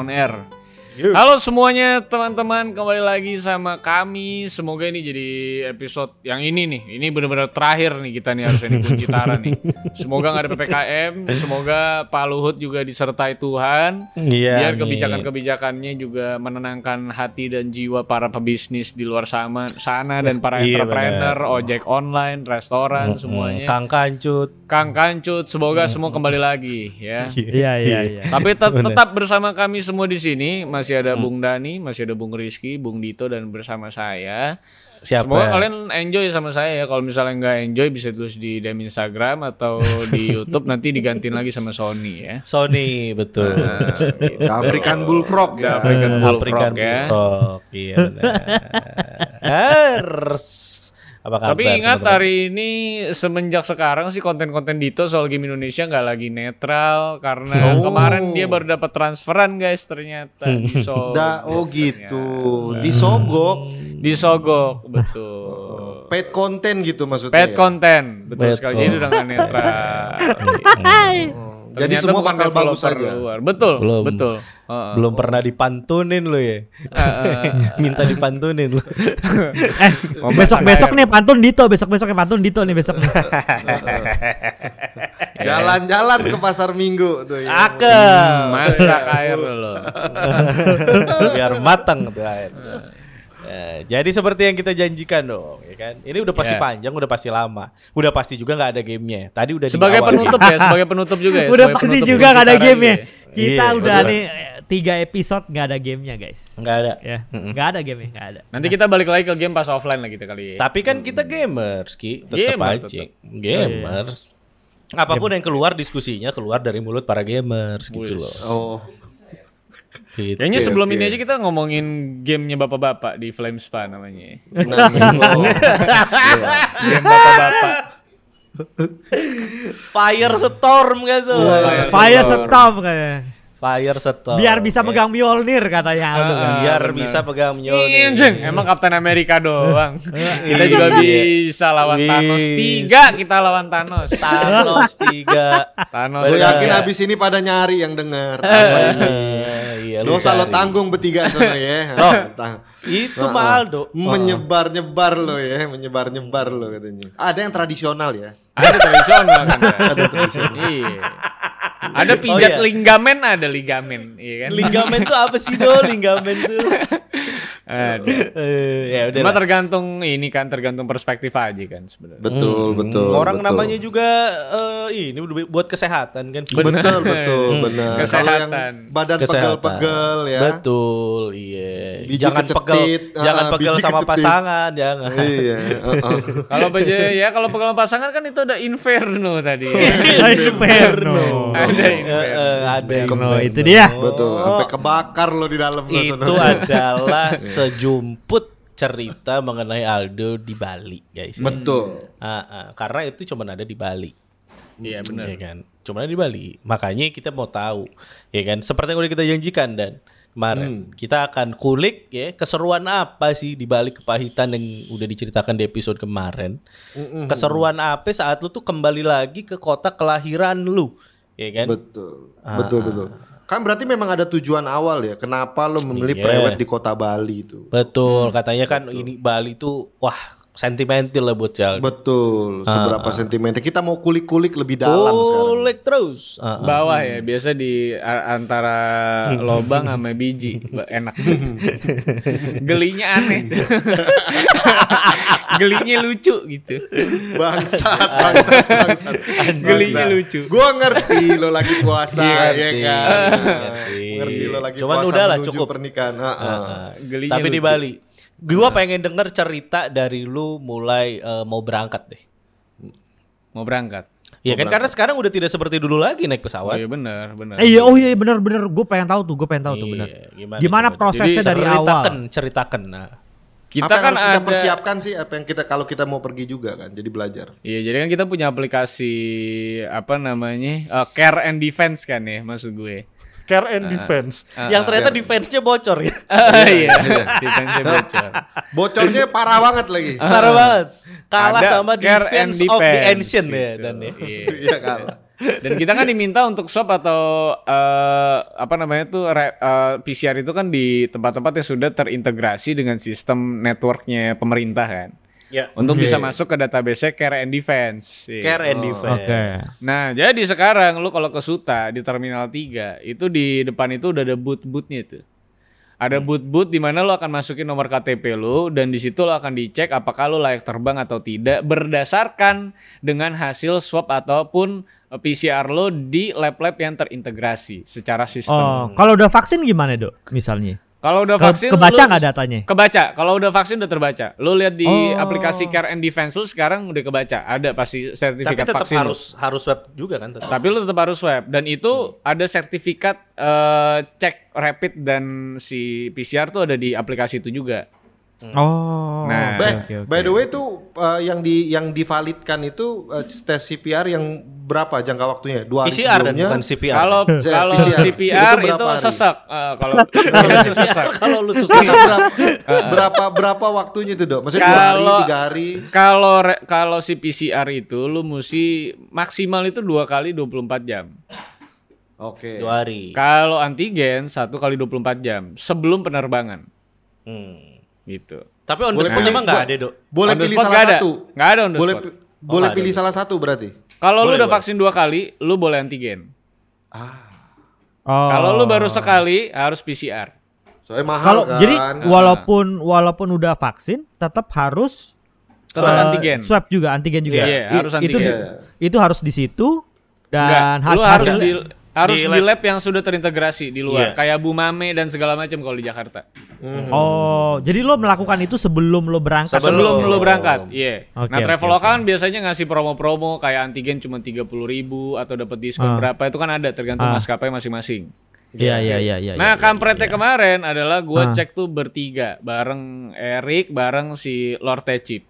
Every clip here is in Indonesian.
one and we are on air. Halo semuanya teman-teman kembali lagi sama kami. Semoga ini jadi episode yang ini nih. Ini benar-benar terakhir nih kita nih harusnya di Kunci Tara nih. Semoga nggak ada ppkm. Semoga Pak Luhut juga disertai Tuhan. Iya. Biar kebijakan-kebijakannya juga menenangkan hati dan jiwa para pebisnis di luar sama, sana dan para Iya, entrepreneur, ojek online, restoran semuanya. Kang Kancut. Kang Kancut, semoga semua kembali lagi ya. Iya iya iya. Tapi tet- tetap bersama kami semua di sini masih ada Bung Dani, masih ada Bung Rizky, Bung Dito dan bersama saya. Siapa? Semoga kalian enjoy sama saya ya. Kalau misalnya nggak enjoy bisa tulis di DM Instagram atau di YouTube nanti digantiin lagi sama Sony ya. Sony betul. Nah, gitu. African Bullfrog ya. African Bullfrog African ya. Bullfrog. Iya. Apa kabar? Tapi ingat teman-teman? hari ini semenjak sekarang sih konten-konten Dito soal game Indonesia nggak lagi netral karena Oh. kemarin dia baru dapat transferan guys ternyata di. Da, oh gitu. Disogok. Disogok betul. Paid content gitu maksudnya. Paid ya? content betul Paid sekali jadi udah nggak netral. Oh, Jadi semua bakal bagus aja. luar. Betul, Belum. betul. Heeh. belum pernah dipantunin lo ya. Minta dipantunin lo. Eh besok besok nih pantun Dito, besok besoknya pantun Dito nih besok. Jalan-jalan ke pasar minggu tuh ya. Akem. Masak air dulu. Biar matang tuh air. Ya, jadi seperti yang kita janjikan dong, ya kan? Ini udah pasti Ya. panjang, udah pasti lama. Udah pasti juga nggak ada gamenya. Tadi udah di Sebagai penutup ya, sebagai penutup juga ya. Udah sebagai pasti penutup juga gak ada Kunci Tara game ya. juga Kita Iya, udah betul. nih tiga episode nggak ada gamenya guys. Nggak ada. Ya, nggak ada game nggak ada. Nanti kita balik lagi ke game pas offline lah kita kali ya. Tapi kan kita gamers, Ki. Tetap Gamer, aja. tetep. Gamers. Apa pun yang keluar diskusinya keluar dari mulut para gamers gitu loh. Oh. Gitu. Kayaknya sebelum oke. ini aja kita ngomongin gamenya bapak-bapak di Flame Spa namanya. Nah. Game bapak-bapak. Fire Storm gitu. Fire Fire Storm. Fire Storm. Biar bisa megang Mjolnir katanya Aldo. kan. biar bener. bisa pegang Injeng, Mjolnir. emang Kapten Amerika doang. kita Iya. juga bisa lawan Thanos tiga, kita lawan Thanos. Thanos 3. Thanos. Gue yakin abis ini pada nyari yang iya, lu Dosa lo tanggung bertiga sana ya. Tang- Itu Maldo. Menyebar-nyebar lo ya, menyebar-nyebar lo katanya. Ada yang tradisional ya. Ada tradisional kan. Ada tradisional. Iya. Ada pijat iya. ligamen, ada ligamen, iya kan? Ligamen tuh apa sih do? Ligamen tuh. Ada. Eh, ya udah. Cuma tergantung ini kan, tergantung perspektif aja kan sebenarnya. Betul, betul. Orang betul. namanya juga eh, ini buat kesehatan kan. betul, betul, benar. Kalau yang Kesehatan. badan Kesehatan. pegel-pegel ya. Betul, iya. Biji jangan pegel, kecetit, jangan pegel sama kecetit. pasangan, jangan. Iya, heeh. Kalau baja ya kalau pegang pasangan kan itu ada inferno tadi. Inferno. Ada ada bener. itu dia. Betul, sampai kebakar lo di dalam. Itu adalah sejumput cerita mengenai Aldo di Bali, guys. Betul. Ah, ah, karena itu cuma ada di Bali. Iya benar. Ya kan? Cuma ada di Bali. Makanya kita mau tahu, ya kan? Seperti yang udah kita janjikan dan kemarin kita akan kulik ya keseruan apa sih di balik kepahitan yang udah diceritakan di episode kemarin. Keseruan apa saat lu tuh kembali lagi ke kota kelahiran lu, ya kan? Betul. Betul, betul. Kan berarti memang ada tujuan awal ya. Kenapa lo memilih Iya. prewed di kota Bali itu? Betul, katanya kan ini Bali tuh wah sentimental lah buat Jaldo. Betul. Seberapa sentimental. Kita mau kulik-kulik lebih dalam sekarang. Kulik terus. Ah, ah. Bawah ya, biasa di antara lobang sama biji, enak. Gelinya aneh. Gelinya lucu gitu. Bangsat, bangsat, bangsat. Gelinya lucu. Gua ngerti lo lagi puasa Iya, ya kan. Ngerti. Ngerti lo lagi Cuman puasa udahlah, menuju cukup. pernikahan. Ah, ah. Ah, Gelinya Tapi di lucu. Bali. Gua pengen denger cerita dari lu mulai eh, mau berangkat deh. Mau berangkat. Ya kan karena sekarang udah tidak seperti dulu lagi naik Oh pesawat. iya benar, benar. Eh, iya, oh iya bener bener. Gue pengen tahu tuh, gue pengen tahu tuh bener. Iya, gimana, Gimana coba? prosesnya Jadi, dari ceritakan, awal? ceritakan. Nah. Kita apa yang kan harus kita ada persiapkan sih apa yang kita kalau kita mau pergi juga kan jadi belajar Iya, jadi kan kita punya aplikasi apa namanya? eh, care and defense kan ya maksud gue. Care and defense. Ah, yang ternyata defense-nya bocor ya. Ah, iya, defense bocor. Bocornya parah banget lagi. Parah banget. Kalah Ada sama and defense of the defense ancient ya gitu. dan ya. Iya. Iya kalah. Dan kita kan diminta untuk swab atau eh, apa namanya tuh re- eh, PCR itu kan di tempat-tempat yang sudah terintegrasi dengan sistem networknya pemerintah kan. Ya. Untuk Oke. bisa masuk ke database Care and Defense. Iya. Care and defense. Oke. Nah, jadi sekarang lu kalau ke Suta di Terminal 3, itu di depan itu udah ada booth-boothnya tuh. Ada booth-booth di mana lu akan masukin nomor KTP lu dan di situ lu akan dicek apakah lu layak terbang atau tidak berdasarkan dengan hasil swab ataupun eh, PCR lu di lab-lab yang terintegrasi secara Oh, sistem. kalau udah vaksin gimana, Dok? Misalnya. Kalau udah Ke- vaksin kebaca nggak datanya? Kebaca. Kalau udah vaksin udah terbaca. Lu lihat di Oh. aplikasi Care and Defense lu sekarang udah kebaca. Ada pasti Tapi sertifikat tetap vaksin. lu. harus harus swab juga kan tetap. Tapi lu tetap harus swab dan itu ada sertifikat eh, cek rapid dan si PCR tuh ada di aplikasi itu juga. Oh. Nah. By, oke, oke. by the way tuh uh, yang di yang divalidkan itu uh, tes CPR yang berapa jangka waktunya? Dua hari PCR dan sebelumnya? bukan CPR. Kalau Saya kalau PCR. CPR Itu itu, sesak. Eh, kalau sesak. kalau lu susah berapa, berapa berapa waktunya itu dok? Maksudnya dua hari, Kalau- tiga hari? Kalau kalau si PCR itu lu mesti maksimal itu dua kali 24 jam. Oke. dua hari. Kalau antigen satu kali 24 jam sebelum penerbangan Hmm. gitu. Tapi on the Boleh spot emang nggak bo- ada dok. Boleh pilih salah satu. Nggak ada on the boleh spot. boleh nggak pilih salah satu berarti. Kalau lu udah boleh. vaksin dua kali, lu boleh antigen. Oh. Kalau lu baru sekali harus PCR. Soalnya mahal Kalau kan. jadi walaupun walaupun udah vaksin tetap harus Tetap eh, antigen. Swab juga, antigen juga. Iya, I- harus Itu, antigen. di- itu harus di situ Enggak, dan lu has- harus hasil- di harus di di lab. lab yang sudah terintegrasi di luar, Iya. kayak Bumame dan segala macam kalau di Jakarta. Oh, jadi lo melakukan itu sebelum lo berangkat. Sebelum Sebelum. lu berangkat, iya. Oke, nah, oke, Traveloka oke. kan biasanya ngasih promo-promo kayak antigen cuma 30.000 ribu atau dapat diskon Ah. berapa itu kan ada tergantung Ah. maskapai masing-masing. Iya, iya, iya, iya. nah, iya, kampretnya iya. kemarin adalah gua Ah. cek tuh bertiga bareng Erik, bareng si Lord Techip.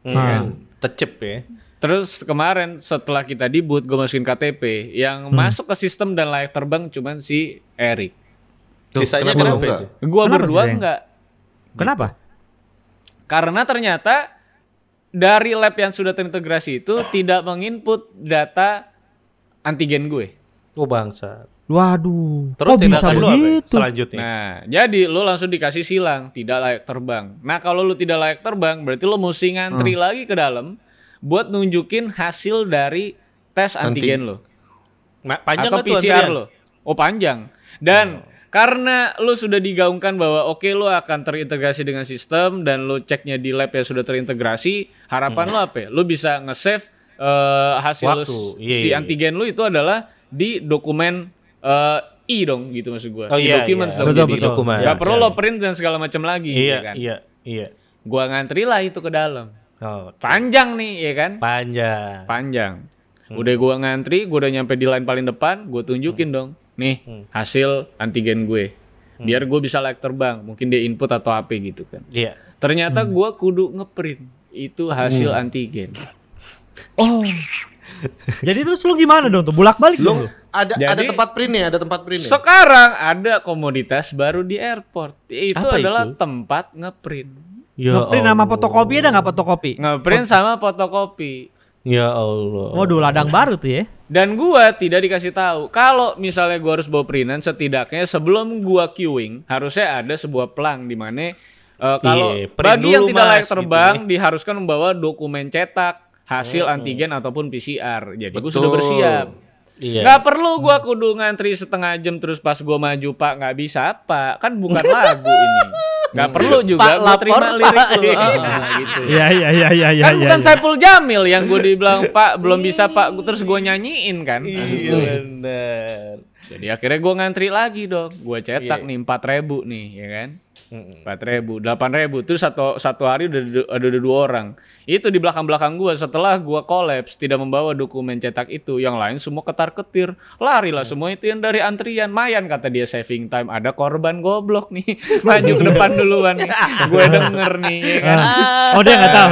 Hmm. Tecep ya. Terus kemarin setelah kita di boot gue masukin KTP, yang Hmm. masuk ke sistem dan layak terbang cuman si Erik. Tuh, Sisanya kenapa kenapa enggak? itu? Gua Kenapa berdua enggak. Kenapa? Karena ternyata dari lab yang sudah terintegrasi itu tidak menginput data antigen gue. Oh bangsa. Waduh. Terus kok bisa ya? begitu? selanjutnya? Nah, jadi lu langsung dikasih silang tidak layak terbang. Nah, kalau lu tidak layak terbang, berarti lu mesti ngantri Hmm. lagi ke dalam buat nunjukin hasil dari tes antigen lo Ma- panjang atau tuh PCR lo. Oh, panjang. Dan karena lu sudah digaungkan bahwa oke lu akan terintegrasi dengan sistem dan lu ceknya di lab yang sudah terintegrasi, harapan lu apa? ya? Lu bisa nge-save eh, hasil Waktu. s- Iya, si iya, antigen lu itu adalah di dokumen eh, i dong gitu maksud gua. Oh di iya, documents iya. Betul, jadi. betul. Dokumen. Gak perlu lo print dan segala macam lagi Iya, ya kan. iya, iya. Gua ngantri lah itu ke dalam. Oh, Panjang nih ya kan? panjang. Panjang. Udah gua ngantri, gua udah nyampe di line paling depan, gua tunjukin dong. Nih, hasil antigen gue. Biar gue bisa layak terbang. Mungkin dia input atau apa gitu kan. Iya. Ternyata gua kudu ngeprint itu hasil antigen. Oh. Jadi terus lu gimana dong tuh? Bolak-balik Lu ada ada Jadi- tempat print nih, ada tempat print nih. Sekarang ada komoditas baru di airport. Itu Apa adalah itu? tempat ngeprint. Ya Ngeprint sama fotokopi ada nggak fotokopi? Ngeprint sama fotokopi. Ya Allah. Waduh, ladang baru tuh ya. Dan gua tidak dikasih tahu. Kalau misalnya gua harus bawa printan, setidaknya sebelum gua queuing harusnya ada sebuah pelang di mana eh, kalau Iya, bagi yang tidak layak Mas, gitu terbang ya. diharuskan membawa dokumen cetak hasil antigen ataupun PCR. Jadi gua sudah Betul. bersiap. Iya. Nggak perlu gua kudu ngantri setengah jam terus pas gua maju pak nggak bisa pak kan bukan lagu ini nggak perlu juga Pak, gua terima lirik Pak. lu Ah, gitu Iya, iya, iya, iya, iya. kan iya, bukan iya. Saiful Jamil yang gue dibilang Pak belum bisa Pak Gua- terus gue nyanyiin kan Iya, gue. Jadi akhirnya gue ngantri lagi dong gue cetak Iya. nih empat ribu nih ya kan? Empat ribu delapan ribu. Terus satu satu hari udah ada, dua orang. Itu di belakang belakang gue setelah gue kolaps tidak membawa dokumen cetak itu. Yang lain semua ketar ketir. Lari lah semua itu yang dari antrian. Mayan kata dia saving time. Ada korban goblok nih. Maju ke depan duluan. Nih gue denger nih ya kan? Oh, dia nggak tahu.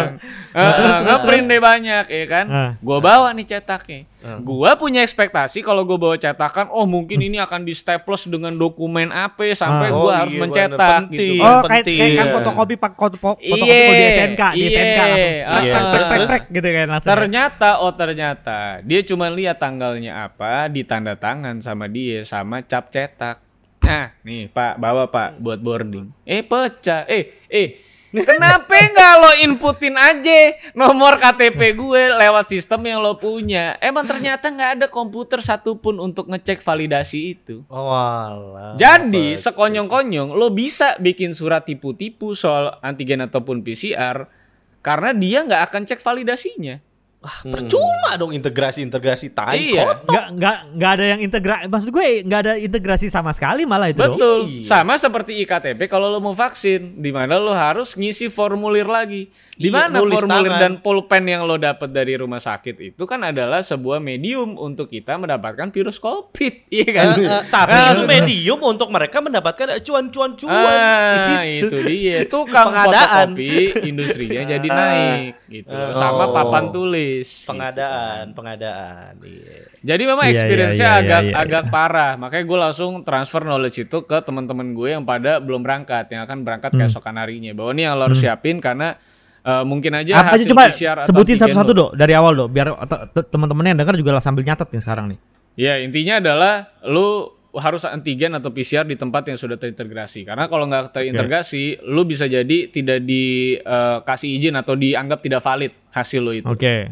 Heeh, ngeprint deh banyak ya kan. Ah. Gua bawa nih cetaknya. Gua punya ekspektasi kalau gue bawa cetakan, oh mungkin ini akan di staples dengan dokumen apa sampai Ah. gua Oh, harus iya, mencetak bener. gitu. Penting. Oh, kayak penting. kayak kan Iya. fotokopi pak foto, foto, fotokopi Iya, di SNK, di iya. SNK langsung. Iya, Trek, trek, gitu kan langsung. Ternyata oh ternyata dia cuma lihat tanggalnya apa, ditanda tangan sama dia sama cap cetak. Nah, nih Pak, bawa Pak buat boarding. Eh pecah. Eh, eh Kenapa nggak lo inputin aja nomor KTP gue lewat sistem yang lo punya? Emang ternyata nggak ada komputer satupun untuk ngecek validasi itu. Oh, alah. Jadi sekonyong-konyong lo bisa bikin surat tipu-tipu soal antigen ataupun PCR karena dia nggak akan cek validasinya. Wah, percuma dong integrasi-integrasi tai Iya. kotor. Nggak, nggak, nggak ada yang integrasi. Maksud gue nggak ada integrasi sama sekali malah itu dong. Betul. Iya. Sama seperti IKTP kalau lo mau vaksin, di mana lo harus ngisi formulir lagi. Di Iya, mana formulir tangan. dan pulpen yang lo dapat dari rumah sakit itu kan adalah sebuah medium untuk kita mendapatkan virus COVID, iya kan? Eh, eh, tapi itu medium untuk mereka mendapatkan cuan-cuan cuan. Ah, Gitu. itu dia. Tukang Pengadaan. fotokopi industrinya jadi Ah. naik gitu. Sama Oh. papan tulis. Gitu. Pengadaan, pengadaan. Iya. Jadi memang Iya, experience-nya iya, iya, agak iya, agak parah. Makanya gue langsung transfer knowledge itu ke teman-teman gue yang pada belum berangkat, yang akan berangkat Hmm. keesokan harinya. Bahwa ini yang lo harus siapin karena eh, mungkin aja Apa hasil sih coba PCR atau sebutin satu-satu lo- dok dari awal dok biar te- te- teman-teman yang dengar juga lah sambil nyatet nih sekarang nih. Ya intinya adalah lu harus antigen atau PCR di tempat yang sudah terintegrasi. Karena kalau nggak terintegrasi, lu bisa jadi tidak dikasih izin atau dianggap tidak valid hasil lu itu. Oke.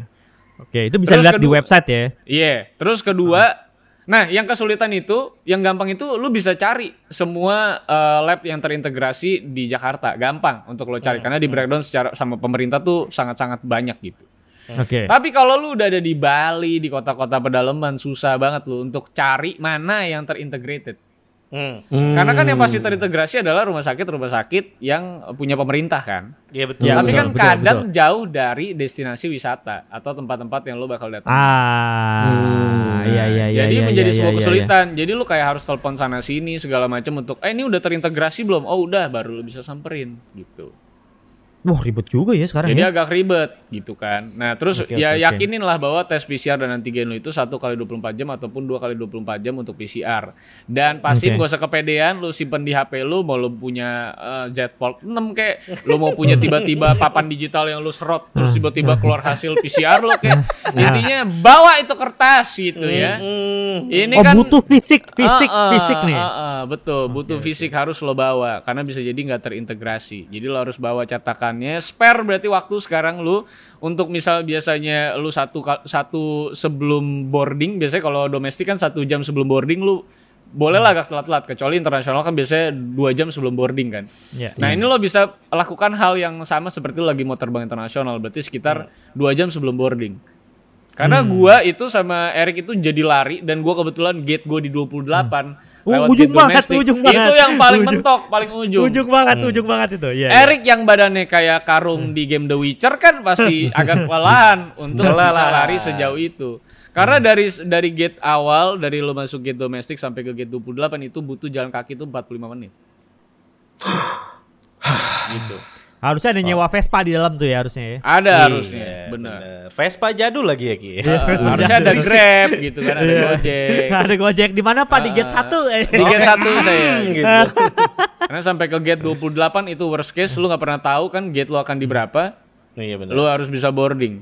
Oke, itu bisa Terus dilihat di website ya. Iya. Terus kedua, nah yang kesulitan itu, yang gampang itu lu bisa cari semua eh, lab yang terintegrasi di Jakarta, gampang untuk lo cari karena di breakdown secara sama pemerintah tuh sangat-sangat banyak gitu. Oke. Tapi kalau lu udah ada di Bali, di kota-kota pedalaman, susah banget lu untuk cari mana yang terintegrated. Hmm. Karena kan yang pasti terintegrasi adalah rumah sakit-rumah sakit yang punya pemerintah kan. Iya betul. Ya, Tapi betul, kan betul, kadang betul. jauh dari destinasi wisata atau tempat-tempat yang lo bakal datang. Ah, iya iya iya. Jadi iya, menjadi iya, sebuah iya, iya. kesulitan. Jadi lu kayak harus telepon sana sini segala macam untuk eh ini udah terintegrasi belum? Oh udah baru lu bisa samperin gitu. Wah ribet juga ya sekarang Jadi ya. agak ribet gitu kan. Nah, terus Oke, ya oke. yakinin lah bahwa tes PCR dan antigen lu itu satu kali 24 jam ataupun dua kali 24 jam untuk PCR. Dan pastiin Oke. gak usah kepedean, lu simpen di HP lu, mau lu punya Z Fold 6 kayak, lu mau punya tiba-tiba papan digital yang lu serot, terus tiba-tiba keluar hasil PCR lu kayak. Intinya bawa itu kertas gitu ya. Hmm. Ini oh kan butuh fisik fisik Ah, ah, fisik nih. ah, ah, betul, butuh fisik harus lo bawa karena bisa jadi nggak terintegrasi. Jadi lo harus bawa cetakannya. Spare berarti waktu sekarang lu untuk misal biasanya lu satu satu sebelum boarding, biasanya kalau domestik kan satu jam sebelum boarding lu boleh lah agak telat-telat kecuali internasional kan biasanya dua jam sebelum boarding kan. Iya. Nah ini lo bisa lakukan hal yang sama seperti lo lagi mau terbang internasional berarti sekitar dua jam sebelum boarding. Karena Hmm. gua itu sama Erik itu jadi lari dan gua kebetulan gate gua di 28 Uh, lewat ujung banget, ujung Itu banget. yang paling Ujung. mentok, paling ujung. Ujung banget, ujung banget itu. Iya. iya. Erik yang badannya kayak karung di game The Witcher kan pasti agak kelelahan untuk bisa lari sejauh itu. Karena dari dari gate awal dari lo masuk gate domestik sampai ke gate 28 itu butuh jalan kaki itu 45 menit. gitu. Harusnya ada nyewa Vespa di dalam tuh ya harusnya ya. Ada Iya, harusnya, benar. Vespa jadul lagi ya Ki. Iya, Vespa Harusnya ada jadul. Grab gitu kan, ada Iya. Gojek. ada Gojek di mana Pak di gate Ah, 1 eh. Di gate 1 saya. gitu. Karena sampai ke gate 28 itu worst case lu nggak pernah tahu kan gate lu akan di berapa, Iya benar. lu harus bisa boarding.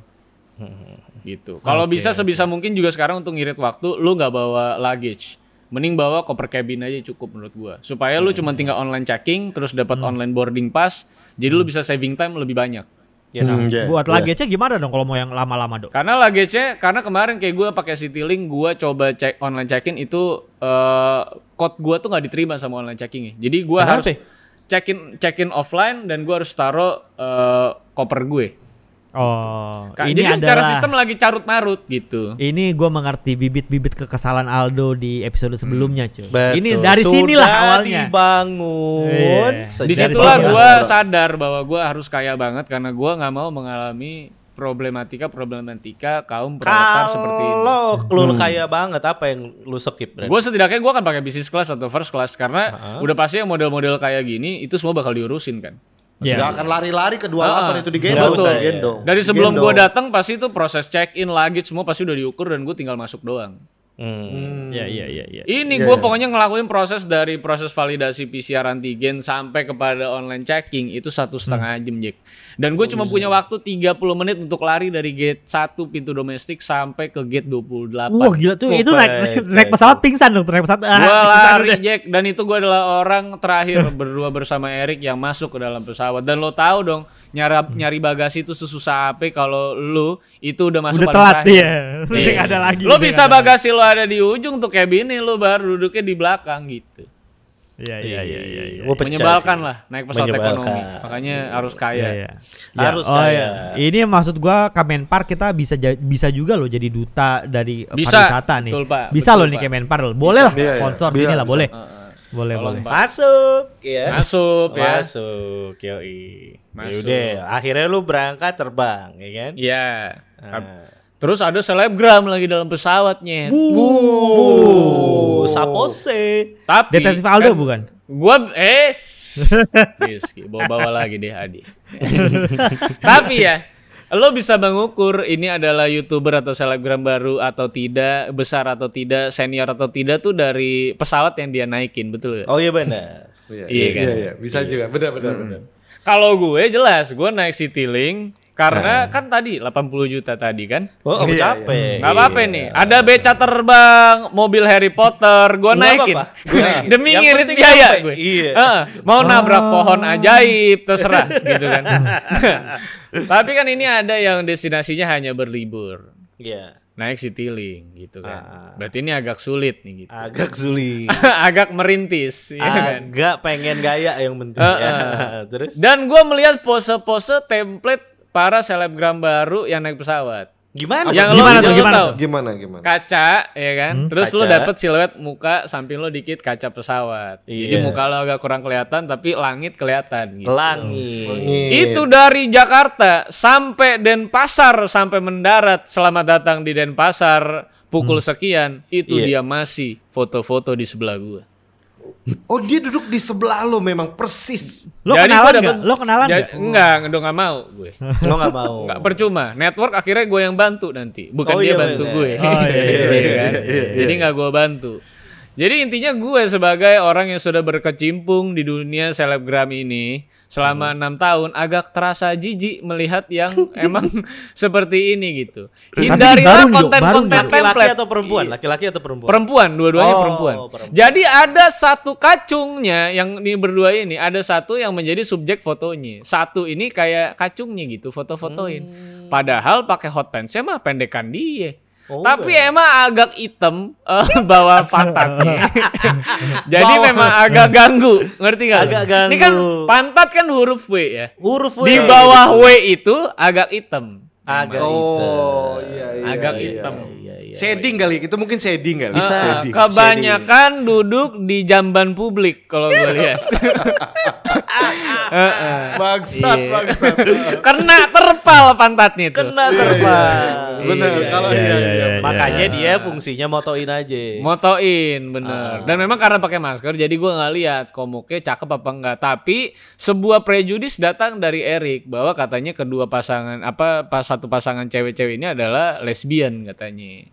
Gitu. Kalau bisa sebisa mungkin juga sekarang untuk ngirit waktu lu nggak bawa luggage. Mending bawa koper cabin aja cukup menurut gua. Supaya lu cuma tinggal online checking terus dapat online boarding pass, jadi lu bisa saving time lebih banyak. Yes. Hmm, yeah, Buat yeah. luggage-nya gimana dong kalau mau yang lama-lama, Dok? Karena luggage-nya, karena kemarin kayak gue pakai Citylink, gue coba cek online check-in itu eh code gue tuh nggak diterima sama online checking-nya. Jadi gue Kenapa? harus check-in check-in offline dan gue harus taruh eh, koper gue. Oh, Ka- ini Jadi secara adalah sistem lagi carut marut gitu. ini gue mengerti bibit-bibit kekesalan Aldo di episode sebelumnya, cuy. Betul. Ini dari Sudah sinilah awalnya. dibangun. Iya. sejak Di situlah gue sadar bahwa gue harus kaya banget karena gue nggak mau mengalami problematika problematika kaum proletar seperti ini. Kalau lu kaya banget apa yang lu skip? Gue setidaknya gue akan pakai bisnis class atau first class karena udah pasti yang model-model kayak gini itu semua bakal diurusin kan. Iya. Nggak akan lari-lari ke 28 Ah, itu digendong, betul. digendong. Dari sebelum gue datang pasti itu proses check in luggage semua pasti udah diukur dan gue tinggal masuk doang. Hmm. Iya iya iya iya. Ini Iya, gue iya. pokoknya ngelakuin proses dari proses validasi PCR antigen sampai kepada online checking itu satu setengah Hmm. jam Jack. Dan gue cuma punya waktu 30 menit untuk lari dari gate 1 pintu domestik sampai ke gate 28. Wah gila tuh itu naik naik, pesawat pingsan dong, naik pesawat. ah, Gue pingsan lari. Jack dan itu gue adalah orang terakhir berdua bersama Erik yang masuk ke dalam pesawat dan lo tahu dong nyari nyari bagasi itu sesusah apa kalau lu itu udah masuk Udah paling telat terakhir. Iya. nggak ada lagi. Lo udah bisa ada bagasi lo ada di ujung tuh kayak gini lo baru duduknya di belakang gitu. Iya iya iya iya. iya. Pecah Menyebalkan sih. lah naik pesawat Menyebalkan. ekonomi. Makanya harus Iya, kaya. iya. Harus oh, kaya. iya. Ini maksud gua Kemenpar kita bisa bisa juga loh jadi duta dari Bisa, pariwisata nih. betul, Pak. Bisa Betul, loh nih Pak. Kemenpar loh. Boleh lah Iya, iya. sponsor Bisa, sini lah bisa. boleh. Heeh. Boleh Tolong, boleh. Pak. Masuk ya. Masuk ya. Masuk, yoi. Masuk. Yaudah, akhirnya lu berangkat terbang, ya kan? Iya. Ah. Terus ada selebgram lagi dalam pesawatnya. Uh, sapose. Tapi Detektif Aldo kan bukan? Gua eh Rizky, bawa-bawa lagi deh Adi. Tapi ya, lo bisa mengukur ini adalah youtuber atau selebgram baru atau tidak, besar atau tidak, senior atau tidak tuh dari pesawat yang dia naikin, betul gak? Oh iya benar. Iya, Iya kan? Iya, iya, bisa juga. Benar, benar, benar. Kalau gue jelas, gue naik Citylink karena kan tadi 80 juta tadi kan. Oh, aku Iya, capek. Nggak apa-apa Iya. nih. Ada beca terbang, mobil Harry Potter, gue naikin. apa-apa. Gua naikin. Demi Yang ngirit biaya gue. Iya. Heeh, mau nabrak pohon ajaib, terserah gitu kan. Tapi kan ini ada yang destinasinya hanya berlibur. Iya. Naik Citylink gitu kan. Ah. Berarti ini agak sulit nih gitu. Agak sulit. agak merintis, ya kan. Agak pengen gaya yang penting ya. Terus Dan gue melihat pose-pose template para selebgram baru yang naik pesawat. gimana? yang Gimana lo, tuh, yang lo gimana tahu, tuh? Gimana, gimana? kaca ya kan terus lo kaca. dapet siluet muka samping lo dikit kaca pesawat jadi Iya. muka lo agak kurang kelihatan tapi langit kelihatan gitu. Langit. itu dari Jakarta sampai Denpasar sampai mendarat selamat datang di Denpasar pukul sekian itu dia Iya. masih foto-foto di sebelah gua Oh, dia duduk di sebelah lo memang persis. Lo Jadi kenalan nggak? dapet- Lo kenalan Jadi- nggak? enggak udah nggak mau gue Lo nggak mau. Nggak percuma. Network akhirnya gue yang bantu nanti, bukan Oh, dia iya, bantu bener. gue. Oh, iya, iya, Iya kan? Jadi nggak gue bantu. Jadi intinya gue sebagai orang yang sudah berkecimpung di dunia selebgram ini selama enam tahun agak terasa jijik melihat yang emang seperti ini gitu. Hindarilah konten-konten. Laki-laki template. atau perempuan? Laki-laki atau perempuan? Perempuan, dua-duanya Oh, perempuan. perempuan. Jadi ada satu kacungnya yang ini berdua ini, ada satu yang menjadi subjek fotonya. Satu ini kayak kacungnya gitu, foto-fotoin. Padahal pakai hot pants mah pendekan dia. Oh, Tapi iya. emang agak hitam eh, bawah pantatnya. Jadi Bawah. memang agak ganggu, ngerti gak? Agak Ini kan ganggu. pantat kan huruf W ya. Huruf W. Di bawah W itu agak hitam. Agak Oh, hitam. iya, iya. Agak iya. hitam. Iya, iya. Shading kali, itu mungkin shading kali. Eh, Shading, kebanyakan duduk di jamban publik kalau gue lihat. Heeh. shading. Bangsat, Iya. bangsat. Kena terpal pantatnya itu. Kena terbang. Bener, Iya, kalau iya, iya, iya. iya. Makanya dia fungsinya motoin aja. Motoin bener. Dan memang karena pakai masker jadi gue nggak lihat komuknya cakep apa enggak. Tapi sebuah prejudis datang dari Erik bahwa katanya kedua pasangan apa pas satu pasangan cewek-cewek ini adalah lesbian katanya.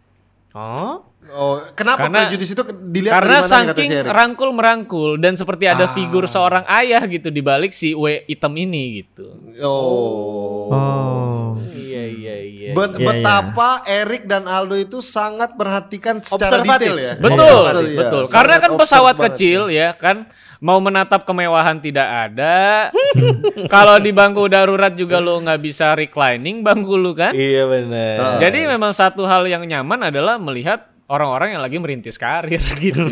Oh? Oh, kenapa Karena- prejudis itu dilihat Karena dari mana nih kata saking si rangkul merangkul dan seperti ada figur seorang ayah gitu di balik si W hitam ini gitu. Oh. Oh. Iya, iya, iya. Bet- Iya, betapa Erik dan Aldo itu sangat perhatikan secara Observatif. detail ya. Betul, Observatif, ya. betul. Sangat Karena kan pesawat kecil ya kan mau menatap kemewahan tidak ada. Kalau di bangku darurat juga lo nggak bisa reclining bangku lu kan. Iya benar. Jadi memang satu hal yang nyaman adalah melihat orang-orang yang lagi merintis karir gitu.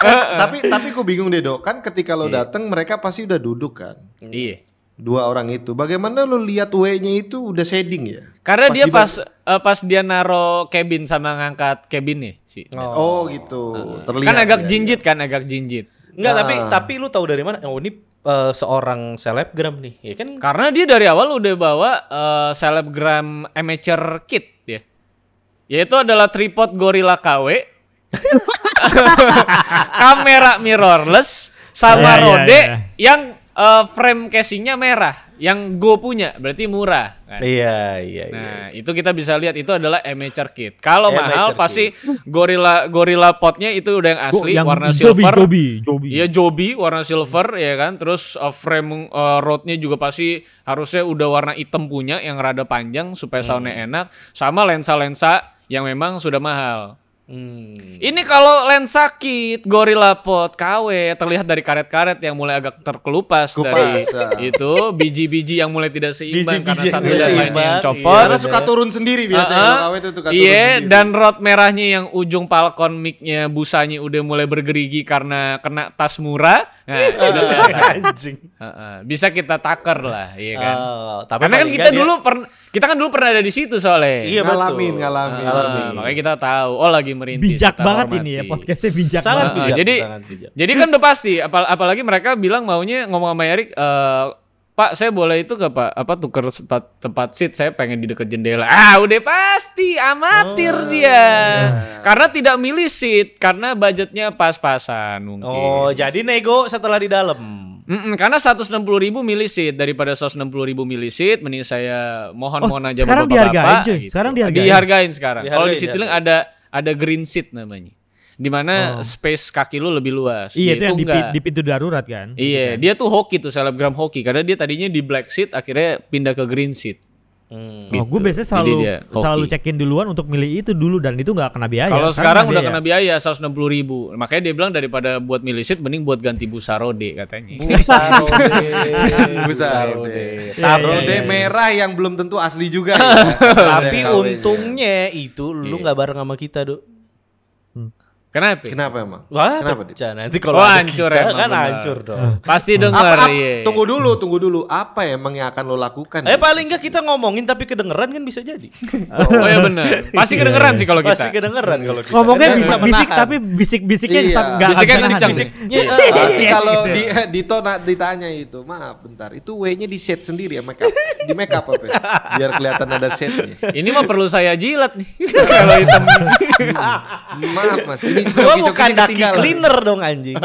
Eh, tapi tapi gue bingung deh dok. Kan ketika lo Iya. datang mereka pasti udah duduk kan. iya. Dua orang itu. Bagaimana lo lihat W-nya itu udah shading ya? Karena Pas dia di pas eh, pas dia naro cabin sama ngangkat cabinnya sih. Oh, gitu. Terlihat. kan agak ya, jinjit kan, agak jinjit. Enggak, tapi Ah. tapi lu tahu dari mana? Oh, ini eh, seorang selebgram nih. Ya kan Karena dia dari awal udah bawa eh, selebgram amateur kit ya. Yaitu adalah tripod Gorilla KW, kamera mirrorless, sama Ya, ya, rode ya. yang eh, frame casingnya merah, yang gue punya berarti murah. Kan? Iya, iya, iya. Nah, itu kita bisa lihat itu adalah amateur kit. Kalau mahal kit. pasti Gorilla Gorilla potnya itu udah yang asli yang warna Joby, silver. Joby, Joby. Iya Joby warna silver ya kan. Terus uh, frame uh, rodnya juga pasti harusnya udah warna hitam punya yang rada panjang supaya soundnya enak. Sama lensa-lensa yang memang sudah mahal. Hmm. Ini kalau lensa kit Gorilla Pot KW terlihat dari karet-karet yang mulai agak terkelupas Kupas, dari ya. itu biji-biji yang mulai tidak seimbang Biji-biji karena satu yang dan lainnya yang copot. Karena suka turun sendiri biasanya. Kalau KW itu suka turun Iya, sendiri. dan rod merahnya yang ujung palkon mic-nya busanya udah mulai bergerigi karena kena tas murah. Nah, itu kan. Anjing. Heeh, bisa kita taker lah, iya kan. Oh, tapi Karena kan kita dia- dulu pernah kita kan dulu pernah ada di situ soalnya. Iya, ngalamin, betul. ngalamin. Ah, makanya kita tahu oh lagi merintis. bijak banget hormati. ini ya podcastnya bijak sangat banget. bijak, jadi sangat bijak. jadi kan udah pasti apal apalagi mereka bilang maunya ngomong sama Erik eh, Pak saya boleh itu gak Pak apa tuker tempat, tempat seat saya pengen di dekat jendela ah udah pasti amatir Oh. dia karena tidak milih seat karena budgetnya pas-pasan mungkin Oh, jadi nego setelah di dalam. Mm-mm, karena 160 ribu milih seat daripada 160 ribu milih seat mending saya mohon mohon Oh, aja sekarang bapak-bapak dihargain, cuy. Sekarang dihargain. dihargain sekarang kalau di Citylink dihargain. ada ada green seat namanya di mana space kaki lu lebih luas Iya Dia itu yang di, enggak. pi- di pintu darurat kan. Iya, dia tuh hoki tuh selebgram hoki karena dia tadinya di black seat akhirnya pindah ke green seat. Hmm. Oh, gue biasanya Jadi selalu selalu cekin duluan untuk milih itu dulu dan itu nggak kena biaya. Kalau sekarang udah biaya. kena biaya 160 ribu. Makanya dia bilang daripada buat milih seat mending buat ganti busa rode katanya. Besar Rode. rode. Iya, Rode iya, iya. merah yang belum tentu asli juga. ya. Tapi untungnya itu lu Iya. nggak bareng sama kita, Dok. Kenapa? Kenapa emang? Wah, Kenapa, pecah. Nanti kalau Oh, hancur kita, emang, kan benar. hancur dong. Pasti denger apa- iya. Tunggu dulu, tunggu dulu. Apa emang yang akan lo lakukan? Eh paling enggak kita ngomongin tapi kedengeran kan bisa jadi. Oh ya bener. Pasti kedengeran sih kalau Pasti kita. kedengeran kalau kita. Ngomongnya Kan bisa bisik-bisik menahan. tapi bisik-bisiknya Iya. nggak nggak Bisiknya bisa kencang. Bisiknya, eh, Pasti Iya, kalau gitu. di Dito ditanya itu, maaf bentar, itu W-nya di set sendiri ya make up. Di make up apa? ya? Biar kelihatan ada setnya. Ini mah perlu saya jilat nih. kalau hitam. Maaf Mas, Gua joki-jokinya bukan daki cleaner dong anjing.